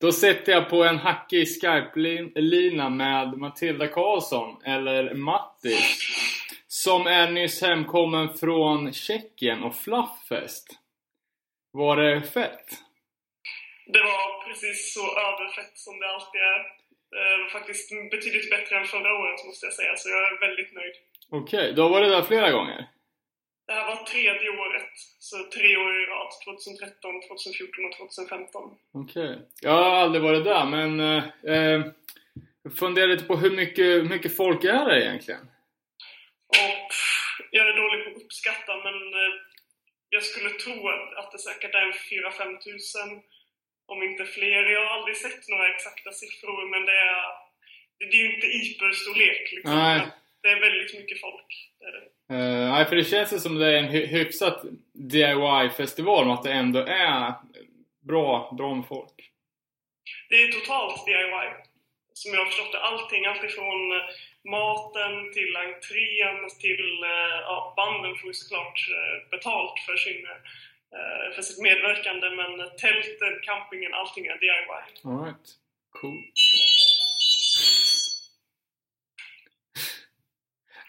Då sitter jag på en hackig Skype-lina med Matilda Karlsson, eller Mattis, som är nyss hemkommen från Tjeckien och Flufffest. Var det fett? Det var precis så överfett som det alltid är. Var faktiskt betydligt bättre än förra året måste jag säga, så jag är väldigt nöjd. Okej, då var det där flera gånger? Det här var tredje året, så tre år i rad. 2013, 2014 och 2015. Okej. Jag har aldrig varit där, men eh, eh, jag funderar lite på hur mycket, hur mycket folk är det egentligen? Och jag är dålig på att uppskatta, men eh, jag skulle tro att, att det säkert är en 4-5 tusen, om inte fler. Jag har aldrig sett några exakta siffror, men det är, det är ju inte hyperstorlek liksom. Nej. Men Det är väldigt mycket folk. Det det. Eh, nej, för det känns ju som det är en hy- hyfsat DIY-festival, och att det ändå är bra, bra med folk. Det är totalt DIY. Som jag har förstått det. Allting, alltifrån eh, maten till entrén till eh, ja, banden får ju såklart eh, betalt för, sin, för sitt medverkande men tälten, campingen, allting är DIY. Alright. Cool.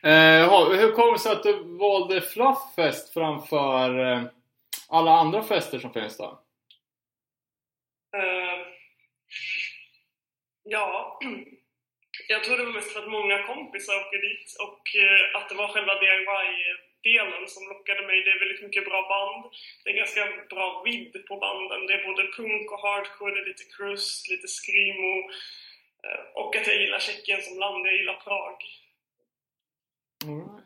Eh, hur kom det sig att du valde Flufffest framför eh, alla andra fester som finns då? Eh, ja, jag tror det var mest för att många kompisar åker dit och eh, att det var själva DIY-delen som lockade mig. Det är väldigt mycket bra band. Det är ganska bra vidd på banden. Det är både punk och hardcore, det är lite crust, lite screamo. eh, Och att jag gillar Tjeckien som land, jag gillar Prag. Right.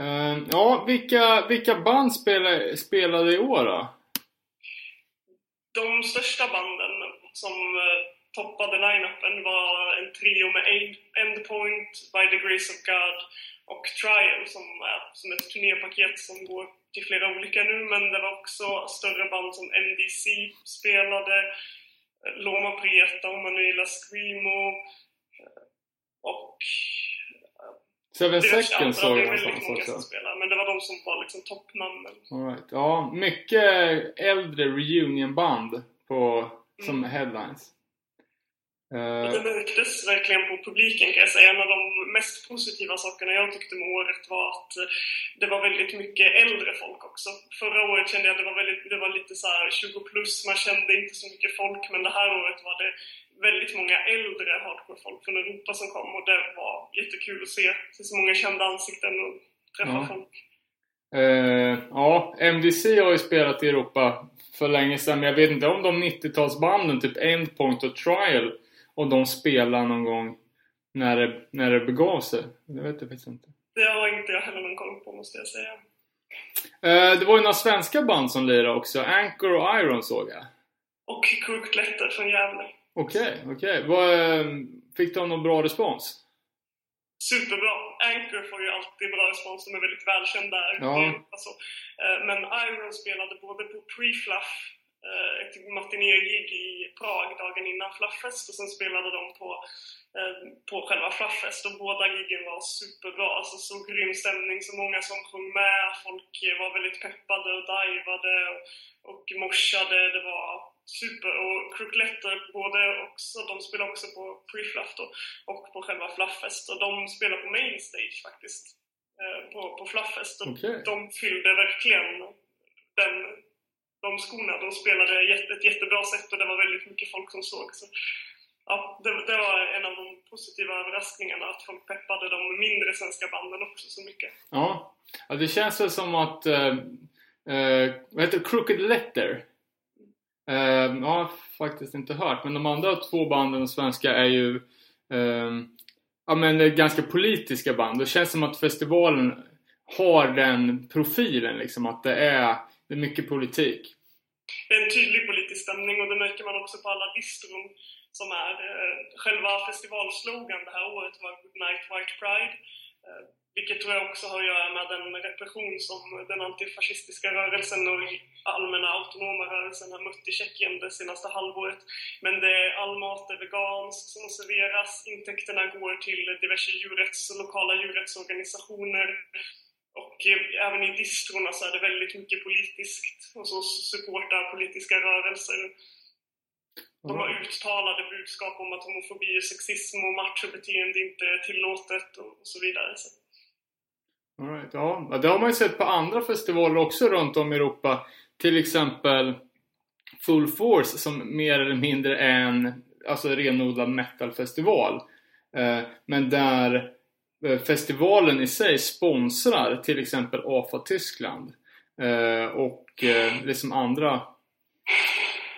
Eh, ja, vilka, vilka band spelade, spelade i år då? De största banden som eh, toppade line-upen var en trio med End- Endpoint, By the Grace of God och Trial som är som ett turnépaket som går till flera olika nu men det var också större band som NDC spelade, eh, Loma Prieta och Manuela Screamo eh, och Seven diverse Seconds såg jag någonstans också. spelar men det var de som var liksom toppnamnen. Right. Ja, mycket äldre reunionband på, som Mm. headlines. Eh, det märktes verkligen på publiken kan jag säga. En av de mest positiva sakerna jag tyckte med året var att eh, det var väldigt mycket äldre folk också. Förra året kände jag att det var, väldigt, det var lite så här 20 plus, man kände inte så mycket folk. Men det här året var det väldigt många äldre hardcore-folk från Europa som kom och det var jättekul att se. Se så många kända ansikten och träffa Ja. folk. eh, ja, MDC har ju spelat i Europa för länge sedan, men jag vet inte om de 90-talsbanden, typ Endpoint och Trial, och de spelar någon gång när det, när det begav sig. Det vet jag faktiskt inte. Det har inte jag heller någon koll på måste jag säga. Eh, det var ju några svenska band som lirade också. Anchor och Iron såg jag. Och Crooked Letter från Gävle. Okej, okej. Vad, eh, Fick de någon bra respons? Superbra! Anchor får ju alltid bra respons, de är väldigt välkända. Ja. Alltså, eh, men Iron spelade både på Pre-Fluff, eh, ett matiné-gig i Prag dagen innan Flufffest och sen spelade de på, eh, på själva Flufffest och båda giggen var superbra. Alltså så grym stämning, så många som sjöng med, folk var väldigt peppade och divade och, och morsade. Det var super. Och Crookletter, både också, de spelar också på Pre-Fluff då, och på själva Flufffest. Och de spelar på Main Stage faktiskt. eh, På, på Flufffest. Och Okej. de fyllde verkligen den, de skorna. De spelade ett jättebra sätt och det var väldigt mycket folk som såg. Så, ja, det, det var en av de positiva överraskningarna att folk peppade de mindre svenska banden också så mycket. Ja. ja det känns väl som att... Eh, eh, vad heter det? Crooked Letter? Eh, ja, faktiskt inte hört. Men de andra två banden svenska är ju eh, ja, men det är ganska politiska band. Det känns som att festivalen har den profilen liksom. Att det är, det är mycket politik. Det är en tydlig politisk stämning och det märker man också på alla distron som är. Eh, själva festivalslogan det här året var Good Night White Pride. Eh, vilket tror jag också har att göra med den repression som den antifascistiska rörelsen och allmänna autonoma rörelsen har mött i Tjeckien det senaste halvåret. Men det är all mat är vegansk som serveras, intäkterna går till diverse djurrätts och lokala djurrättsorganisationer. Och eh, även i distrona så är det väldigt mycket politiskt och så supportar politiska rörelser. De har uttalade budskap om att homofobi och sexism och machobeteende inte är tillåtet och så vidare. Så. All right, ja. Det har man ju sett på andra festivaler också runt om i Europa. Till exempel Full Force som mer eller mindre är en alltså renodlad metalfestival. Eh, men där Eh, festivalen i sig sponsrar till exempel AFA Tyskland. Eh, och eh, liksom andra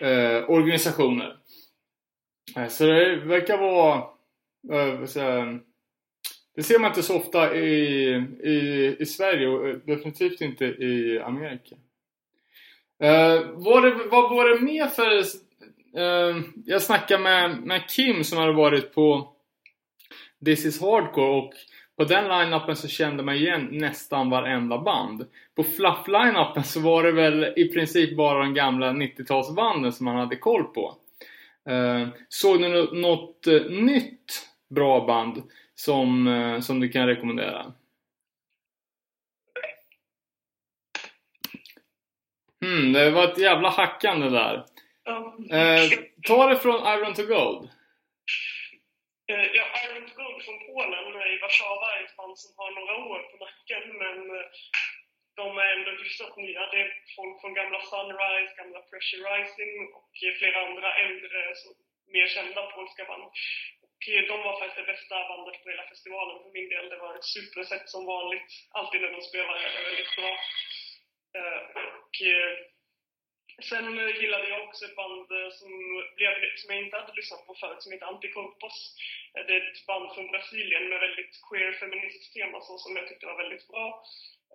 eh, organisationer. Eh, så det verkar vara eh, det ser man inte så ofta i, i, i Sverige och eh, definitivt inte i Amerika. Uh, det, vad var det mer för... eh, jag snackade med, med Kim som hade varit på This is Hardcore och på den line-upen så kände man igen nästan varenda band. På Fluff-line-upen så var det väl i princip bara de gamla 90-talsbanden som man hade koll på. Eh, såg nå- något eh, nytt bra band som, eh, som du kan rekommendera? Hmm, det var ett jävla hackande där. Ja. Eh, ta det från Iron to Gold. Eh, Ja, Iron to Gold från Polen i Warszawa är ett band som har några år på nacken men eh, de är ändå hyfsat nya. Det är folk från gamla Sunrise, gamla Pressurizing och eh, flera andra äldre, så, mer kända polska band. Och eh, de var faktiskt det bästa bandet på hela festivalen för min del. Det var ett superset som vanligt. Alltid när de spelar är det väldigt bra. Och Sen eh, gillade jag också ett band eh, som, blev, som jag inte hade lyssnat på förut som heter Antikorpos. Eh, det är ett band från Brasilien med väldigt queer feminist tema så, som jag tyckte var väldigt bra.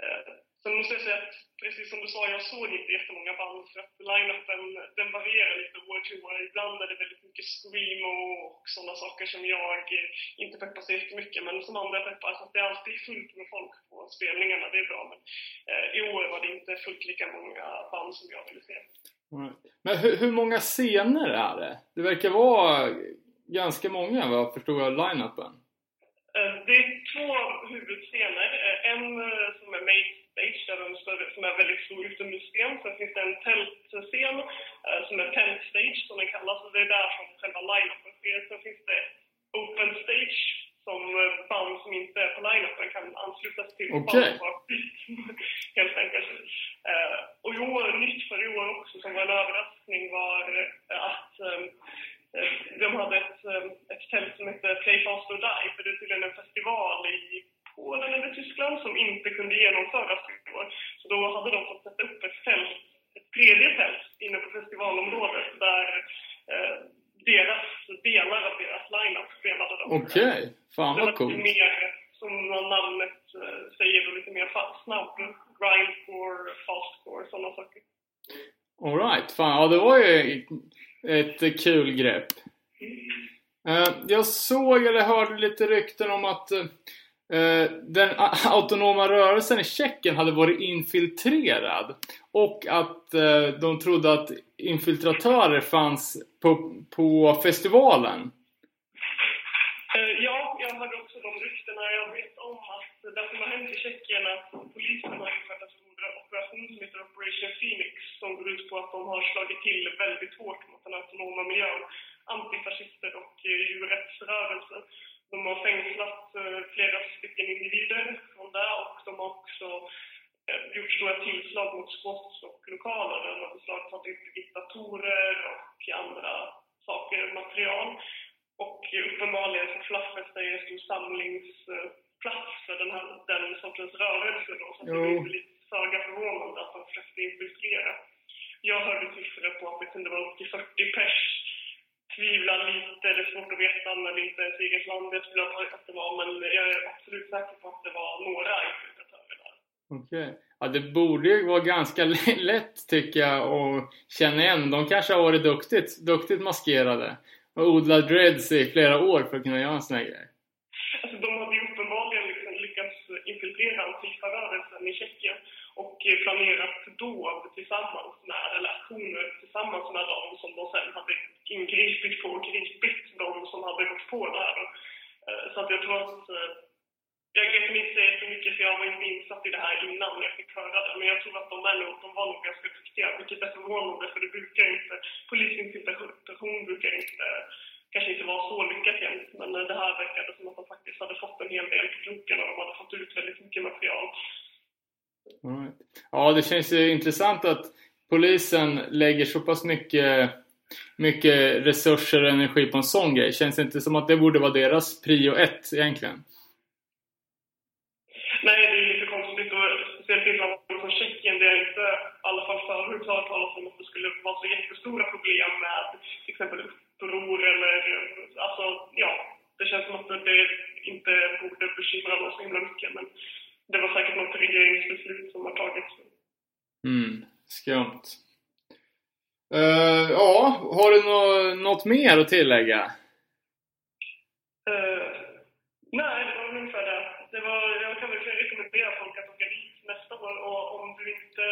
Eh, Sen måste jag säga att, precis som du sa, jag såg inte jättemånga band för att line-upen den varierar lite år till år. Ibland är det väldigt mycket screamo och sådana saker som jag eh, inte peppar så jättemycket, men som andra peppar. Så att det är alltid fullt med folk på spelningarna, det är bra. Men eh, i år var det inte fullt lika många band som jag ville se. Mm. Men hur, hur många scener är det? Det verkar vara ganska många vad förstod jag line-upen. Eh, Det är två huvudscener. Eh, En eh, som är main stage, där de som är väldigt stor utomhusscen. Sen finns det en tältscen som är tent stage som den kallas. Och det är där som själva line-upen sker. Sen finns det open stage som band som inte är på line-upen kan anslutas till. Band bytt, Helt enkelt. Och i år, nytt för i år också, som var en överraskning var att eh, Eh, De hade ett, eh, ett tält som hette Play Fast or Die, för det är tydligen en festival i Polen eller Tyskland som inte kunde genomföras i år. Så då hade de fått sätta upp ett tält, ett tredje tält inne på festivalområdet där eh, deras delar av deras line-up spelade. de. Okej, fan Det vad var coolt. lite mer, som namnet eh, säger, då, lite mer snabb grindcore, fastcore, sådana saker. Alright, fan ja det var ju ett kul grepp. Eh, jag såg eller hörde lite rykten om att eh, den autonoma rörelsen i Tjeckien hade varit infiltrerad. Och att eh, de trodde att infiltratörer fanns på, på festivalen. Ja, jag hörde också de ryktena. Jag vet om att det som har hänt i Tjeckien att polisen har infört en operation som heter Operation Phoenix som går ut på att de har slagit till väldigt hårt mot den autonoma miljön. Antifascister och eh, djurrättsrörelser. De har fängslat eh, flera stycken individer från det och de har också eh, gjort stora tillslag mot spots och lokaler. De har beslagtagit diktatorer och andra saker, material. Och uppenbarligen så flaffas det en stor samlingsplats för den, här, den sortens rörelse då. Så att det är lite föga förvånande att de försökte infiltrera. Jag hörde siffror på att det kunde vara upp till 40 pers. Tvivlar lite, det är svårt att veta när det inte är ens eget land. Jag skulle ha att det var, men jag är absolut säker på att det var några infiltratörer där. Okej. Ja, det borde ju vara ganska lätt tycker jag att känna igen. De kanske har varit duktigt, duktigt maskerade. Och odlat dreads i flera år för att kunna göra en sån här grej. Alltså, de hade ju uppenbarligen liksom lyckats infiltrera Antifa-rörelsen i Tjeckien och eh, planerat dåd tillsammans med, eller aktioner tillsammans med dem som de sen hade ingripit på och gripit de som hade gått på det här. Eh, Så att jag tror att eh, jag kan inte säga så mycket för jag var inte insatt i det här innan jag fick höra det. Men jag tror att de, är nog, de var nog ganska duktiga, vilket är förvånande för det brukar inte, polisinfiltration brukar inte, kanske inte vara så lyckat jämt. Men eh, det här verkade som att de faktiskt hade fått en hel del på kroken och de hade fått ut väldigt mycket material. All right. Ja, det känns ju intressant att polisen lägger så pass mycket, mycket resurser och energi på en sån grej. Känns det inte som att det borde vara deras prio ett egentligen. Nej, det är lite konstigt och speciellt ibland från Tjeckien. Det är inte, i alla fall förut, hört talas om att det skulle vara så jättestora problem med till exempel uppror eller alltså, ja. Det känns som att det inte borde bekymra dem så himla mycket. Men det var säkert något regeringsbeslut som har tagits. Mm, skumt. Eh, ja, har du nå- något mer att tillägga? Eh, nej, det var ungefär det. det var, jag kan verkligen rekommendera folk att åka dit nästa år. Och om du inte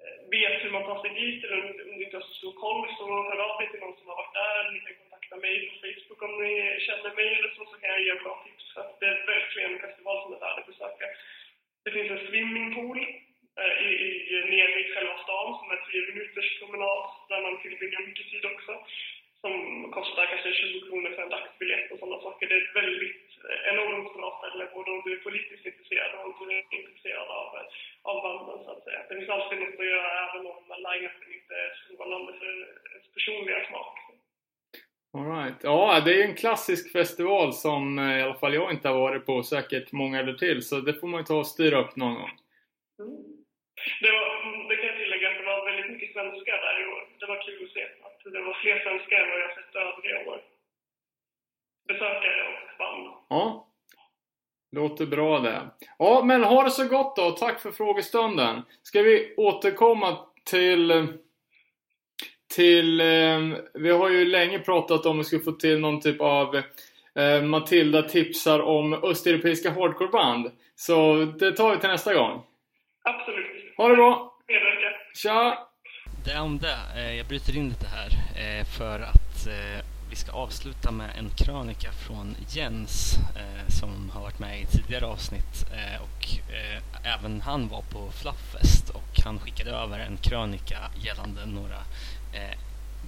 eh, vet hur man tar sig dit eller om om du inte har så stor koll så hör av dig till någon som har varit där. Ni kan kontakta mig på Facebook om ni känner mig eller så, så kan jag ge bra tips. För att det är verkligen en festival som är värd att besöka. Det finns en swimmingpool eh, i, i, nere i själva stan som är tre minuters promenad där man tillbringar mycket tid också. Som kostar kanske 20 kronor för en dagsbiljett och sådana saker. Det är ett väldigt eh, enormt bra ställe både om du är politiskt intresserad och om du är intresserad av, eh, av banden så att säga. Det finns alltid något att göra även om line-upen inte är strålande för ens personliga smak. All right. Ja, det är ju en klassisk festival som eh, i alla fall jag inte har varit på och säkert många eller till. Så det får man ju ta och styra upp någon gång. Det, var, mm, det kan jag tillägga att det var väldigt mycket svenskar där i år. Det var kul att se att det var fler svenskar än vad jag sett övriga år. Besökare och band. Ja. Låter bra det. Ja, men ha det så gott då. Tack för frågestunden. Ska vi återkomma till... Till... Eh, vi har ju länge pratat om att vi skulle få till någon typ av... Eh, Matilda tipsar om östeuropeiska hardcoreband. Så det tar vi till nästa gång. Absolut. Ha det bra! Medverka. Tja! Det om det. Eh, Jag bryter in lite här eh, för att eh, vi ska avsluta med en krönika från Jens eh, som har varit med i tidigare avsnitt eh, och eh, även han var på Flufffest och han skickade över en krönika gällande några eh,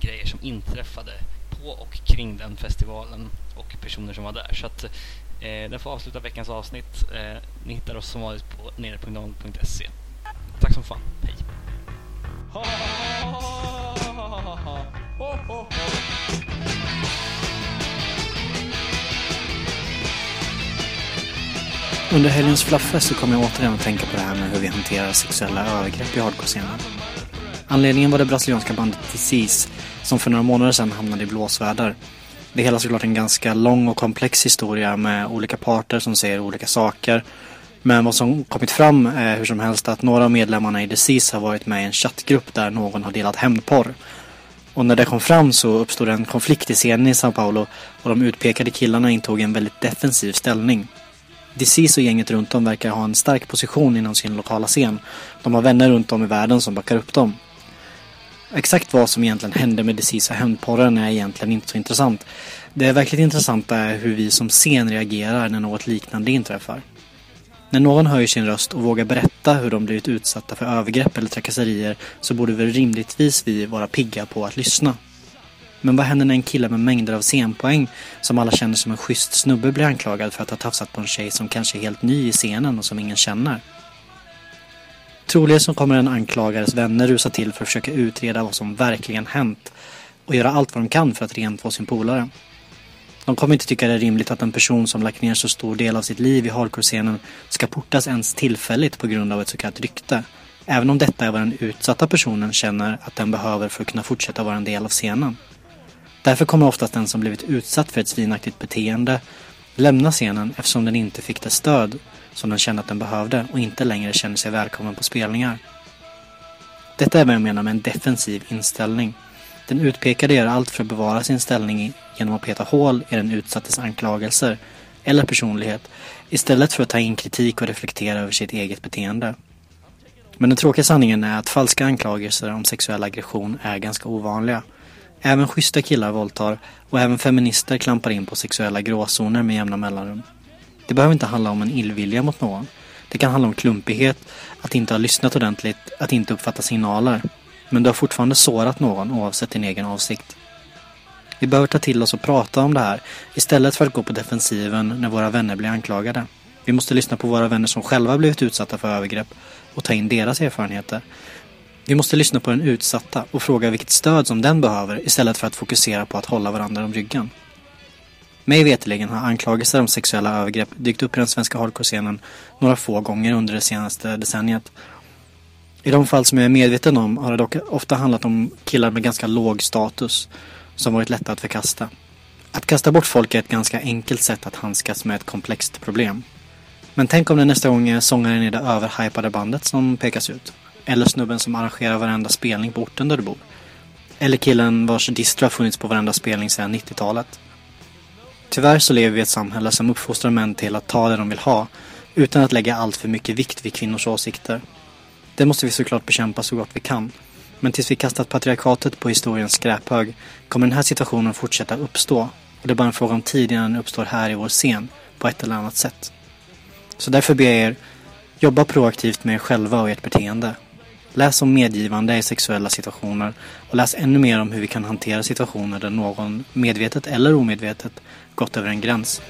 grejer som inträffade på och kring den festivalen och personer som var där. Så att eh, den får avsluta veckans avsnitt. Eh, ni hittar oss som vanligt på nere.noll.se. Tack som fan. Hej! Under helgens flufffest så kom jag återigen att tänka på det här med hur vi hanterar sexuella övergrepp i hardcore-scenen. Anledningen var det brasilianska bandet Disease som för några månader sedan hamnade i blåsväder. Det hela är såklart en ganska lång och komplex historia med olika parter som säger olika saker. Men vad som kommit fram är hur som helst att några av medlemmarna i Disease har varit med i en chattgrupp där någon har delat hämndporr. Och när det kom fram så uppstod en konflikt i scenen i Sao Paulo och de utpekade killarna intog en väldigt defensiv ställning. Disease och gänget runt om verkar ha en stark position inom sin lokala scen. De har vänner runt om i världen som backar upp dem. Exakt vad som egentligen hände med Disease och hämndporren är egentligen inte så intressant. Det verkligt intressanta är hur vi som scen reagerar när något liknande inträffar. När någon höjer sin röst och vågar berätta hur de blivit utsatta för övergrepp eller trakasserier så borde väl rimligtvis vi vara pigga på att lyssna. Men vad händer när en kille med mängder av scenpoäng som alla känner som en schysst snubbe blir anklagad för att ha tafsat på en tjej som kanske är helt ny i scenen och som ingen känner? Troligen så kommer en anklagares vänner rusa till för att försöka utreda vad som verkligen hänt och göra allt vad de kan för att rentvå sin polare. De kommer inte tycka det är rimligt att en person som lagt ner så stor del av sitt liv i hardcore-scenen ska portas ens tillfälligt på grund av ett så kallat rykte. Även om detta är vad den utsatta personen känner att den behöver för att kunna fortsätta vara en del av scenen. Därför kommer oftast den som blivit utsatt för ett svinaktigt beteende lämna scenen eftersom den inte fick det stöd som den kände att den behövde och inte längre känner sig välkommen på spelningar. Detta är vad jag menar med en defensiv inställning. Den utpekade gör allt för att bevara sin ställning genom att peta hål i den utsattes anklagelser eller personlighet istället för att ta in kritik och reflektera över sitt eget beteende. Men den tråkiga sanningen är att falska anklagelser om sexuell aggression är ganska ovanliga. Även schyssta killar våldtar och även feminister klampar in på sexuella gråzoner med jämna mellanrum. Det behöver inte handla om en illvilja mot någon. Det kan handla om klumpighet, att inte ha lyssnat ordentligt, att inte uppfatta signaler. Men du har fortfarande sårat någon oavsett din egen avsikt. Vi behöver ta till oss och prata om det här istället för att gå på defensiven när våra vänner blir anklagade. Vi måste lyssna på våra vänner som själva blivit utsatta för övergrepp och ta in deras erfarenheter. Vi måste lyssna på den utsatta och fråga vilket stöd som den behöver istället för att fokusera på att hålla varandra om ryggen. Mig veterligen har anklagelser om sexuella övergrepp dykt upp i den svenska hardcore-scenen några få gånger under det senaste decenniet. I de fall som jag är medveten om har det dock ofta handlat om killar med ganska låg status som varit lätta att förkasta. Att kasta bort folk är ett ganska enkelt sätt att handskas med ett komplext problem. Men tänk om det nästa gång är sångaren i det överhypade bandet som pekas ut. Eller snubben som arrangerar varenda spelning på orten där du bor. Eller killen vars distro har funnits på varenda spelning sedan 90-talet. Tyvärr så lever vi i ett samhälle som uppfostrar män till att ta det de vill ha utan att lägga allt för mycket vikt vid kvinnors åsikter. Det måste vi såklart bekämpa så gott vi kan. Men tills vi kastat patriarkatet på historiens skräphög kommer den här situationen fortsätta uppstå och det är bara en fråga om tid innan den uppstår här i vår scen på ett eller annat sätt. Så därför ber jag er, jobba proaktivt med er själva och ert beteende. Läs om medgivande i sexuella situationer och läs ännu mer om hur vi kan hantera situationer där någon medvetet eller omedvetet gått över en gräns.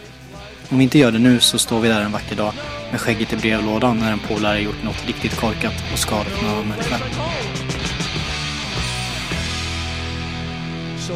Om vi inte gör det nu så står vi där en vacker dag med skägget i brevlådan när en polare gjort något riktigt korkat och skadat någon människa. So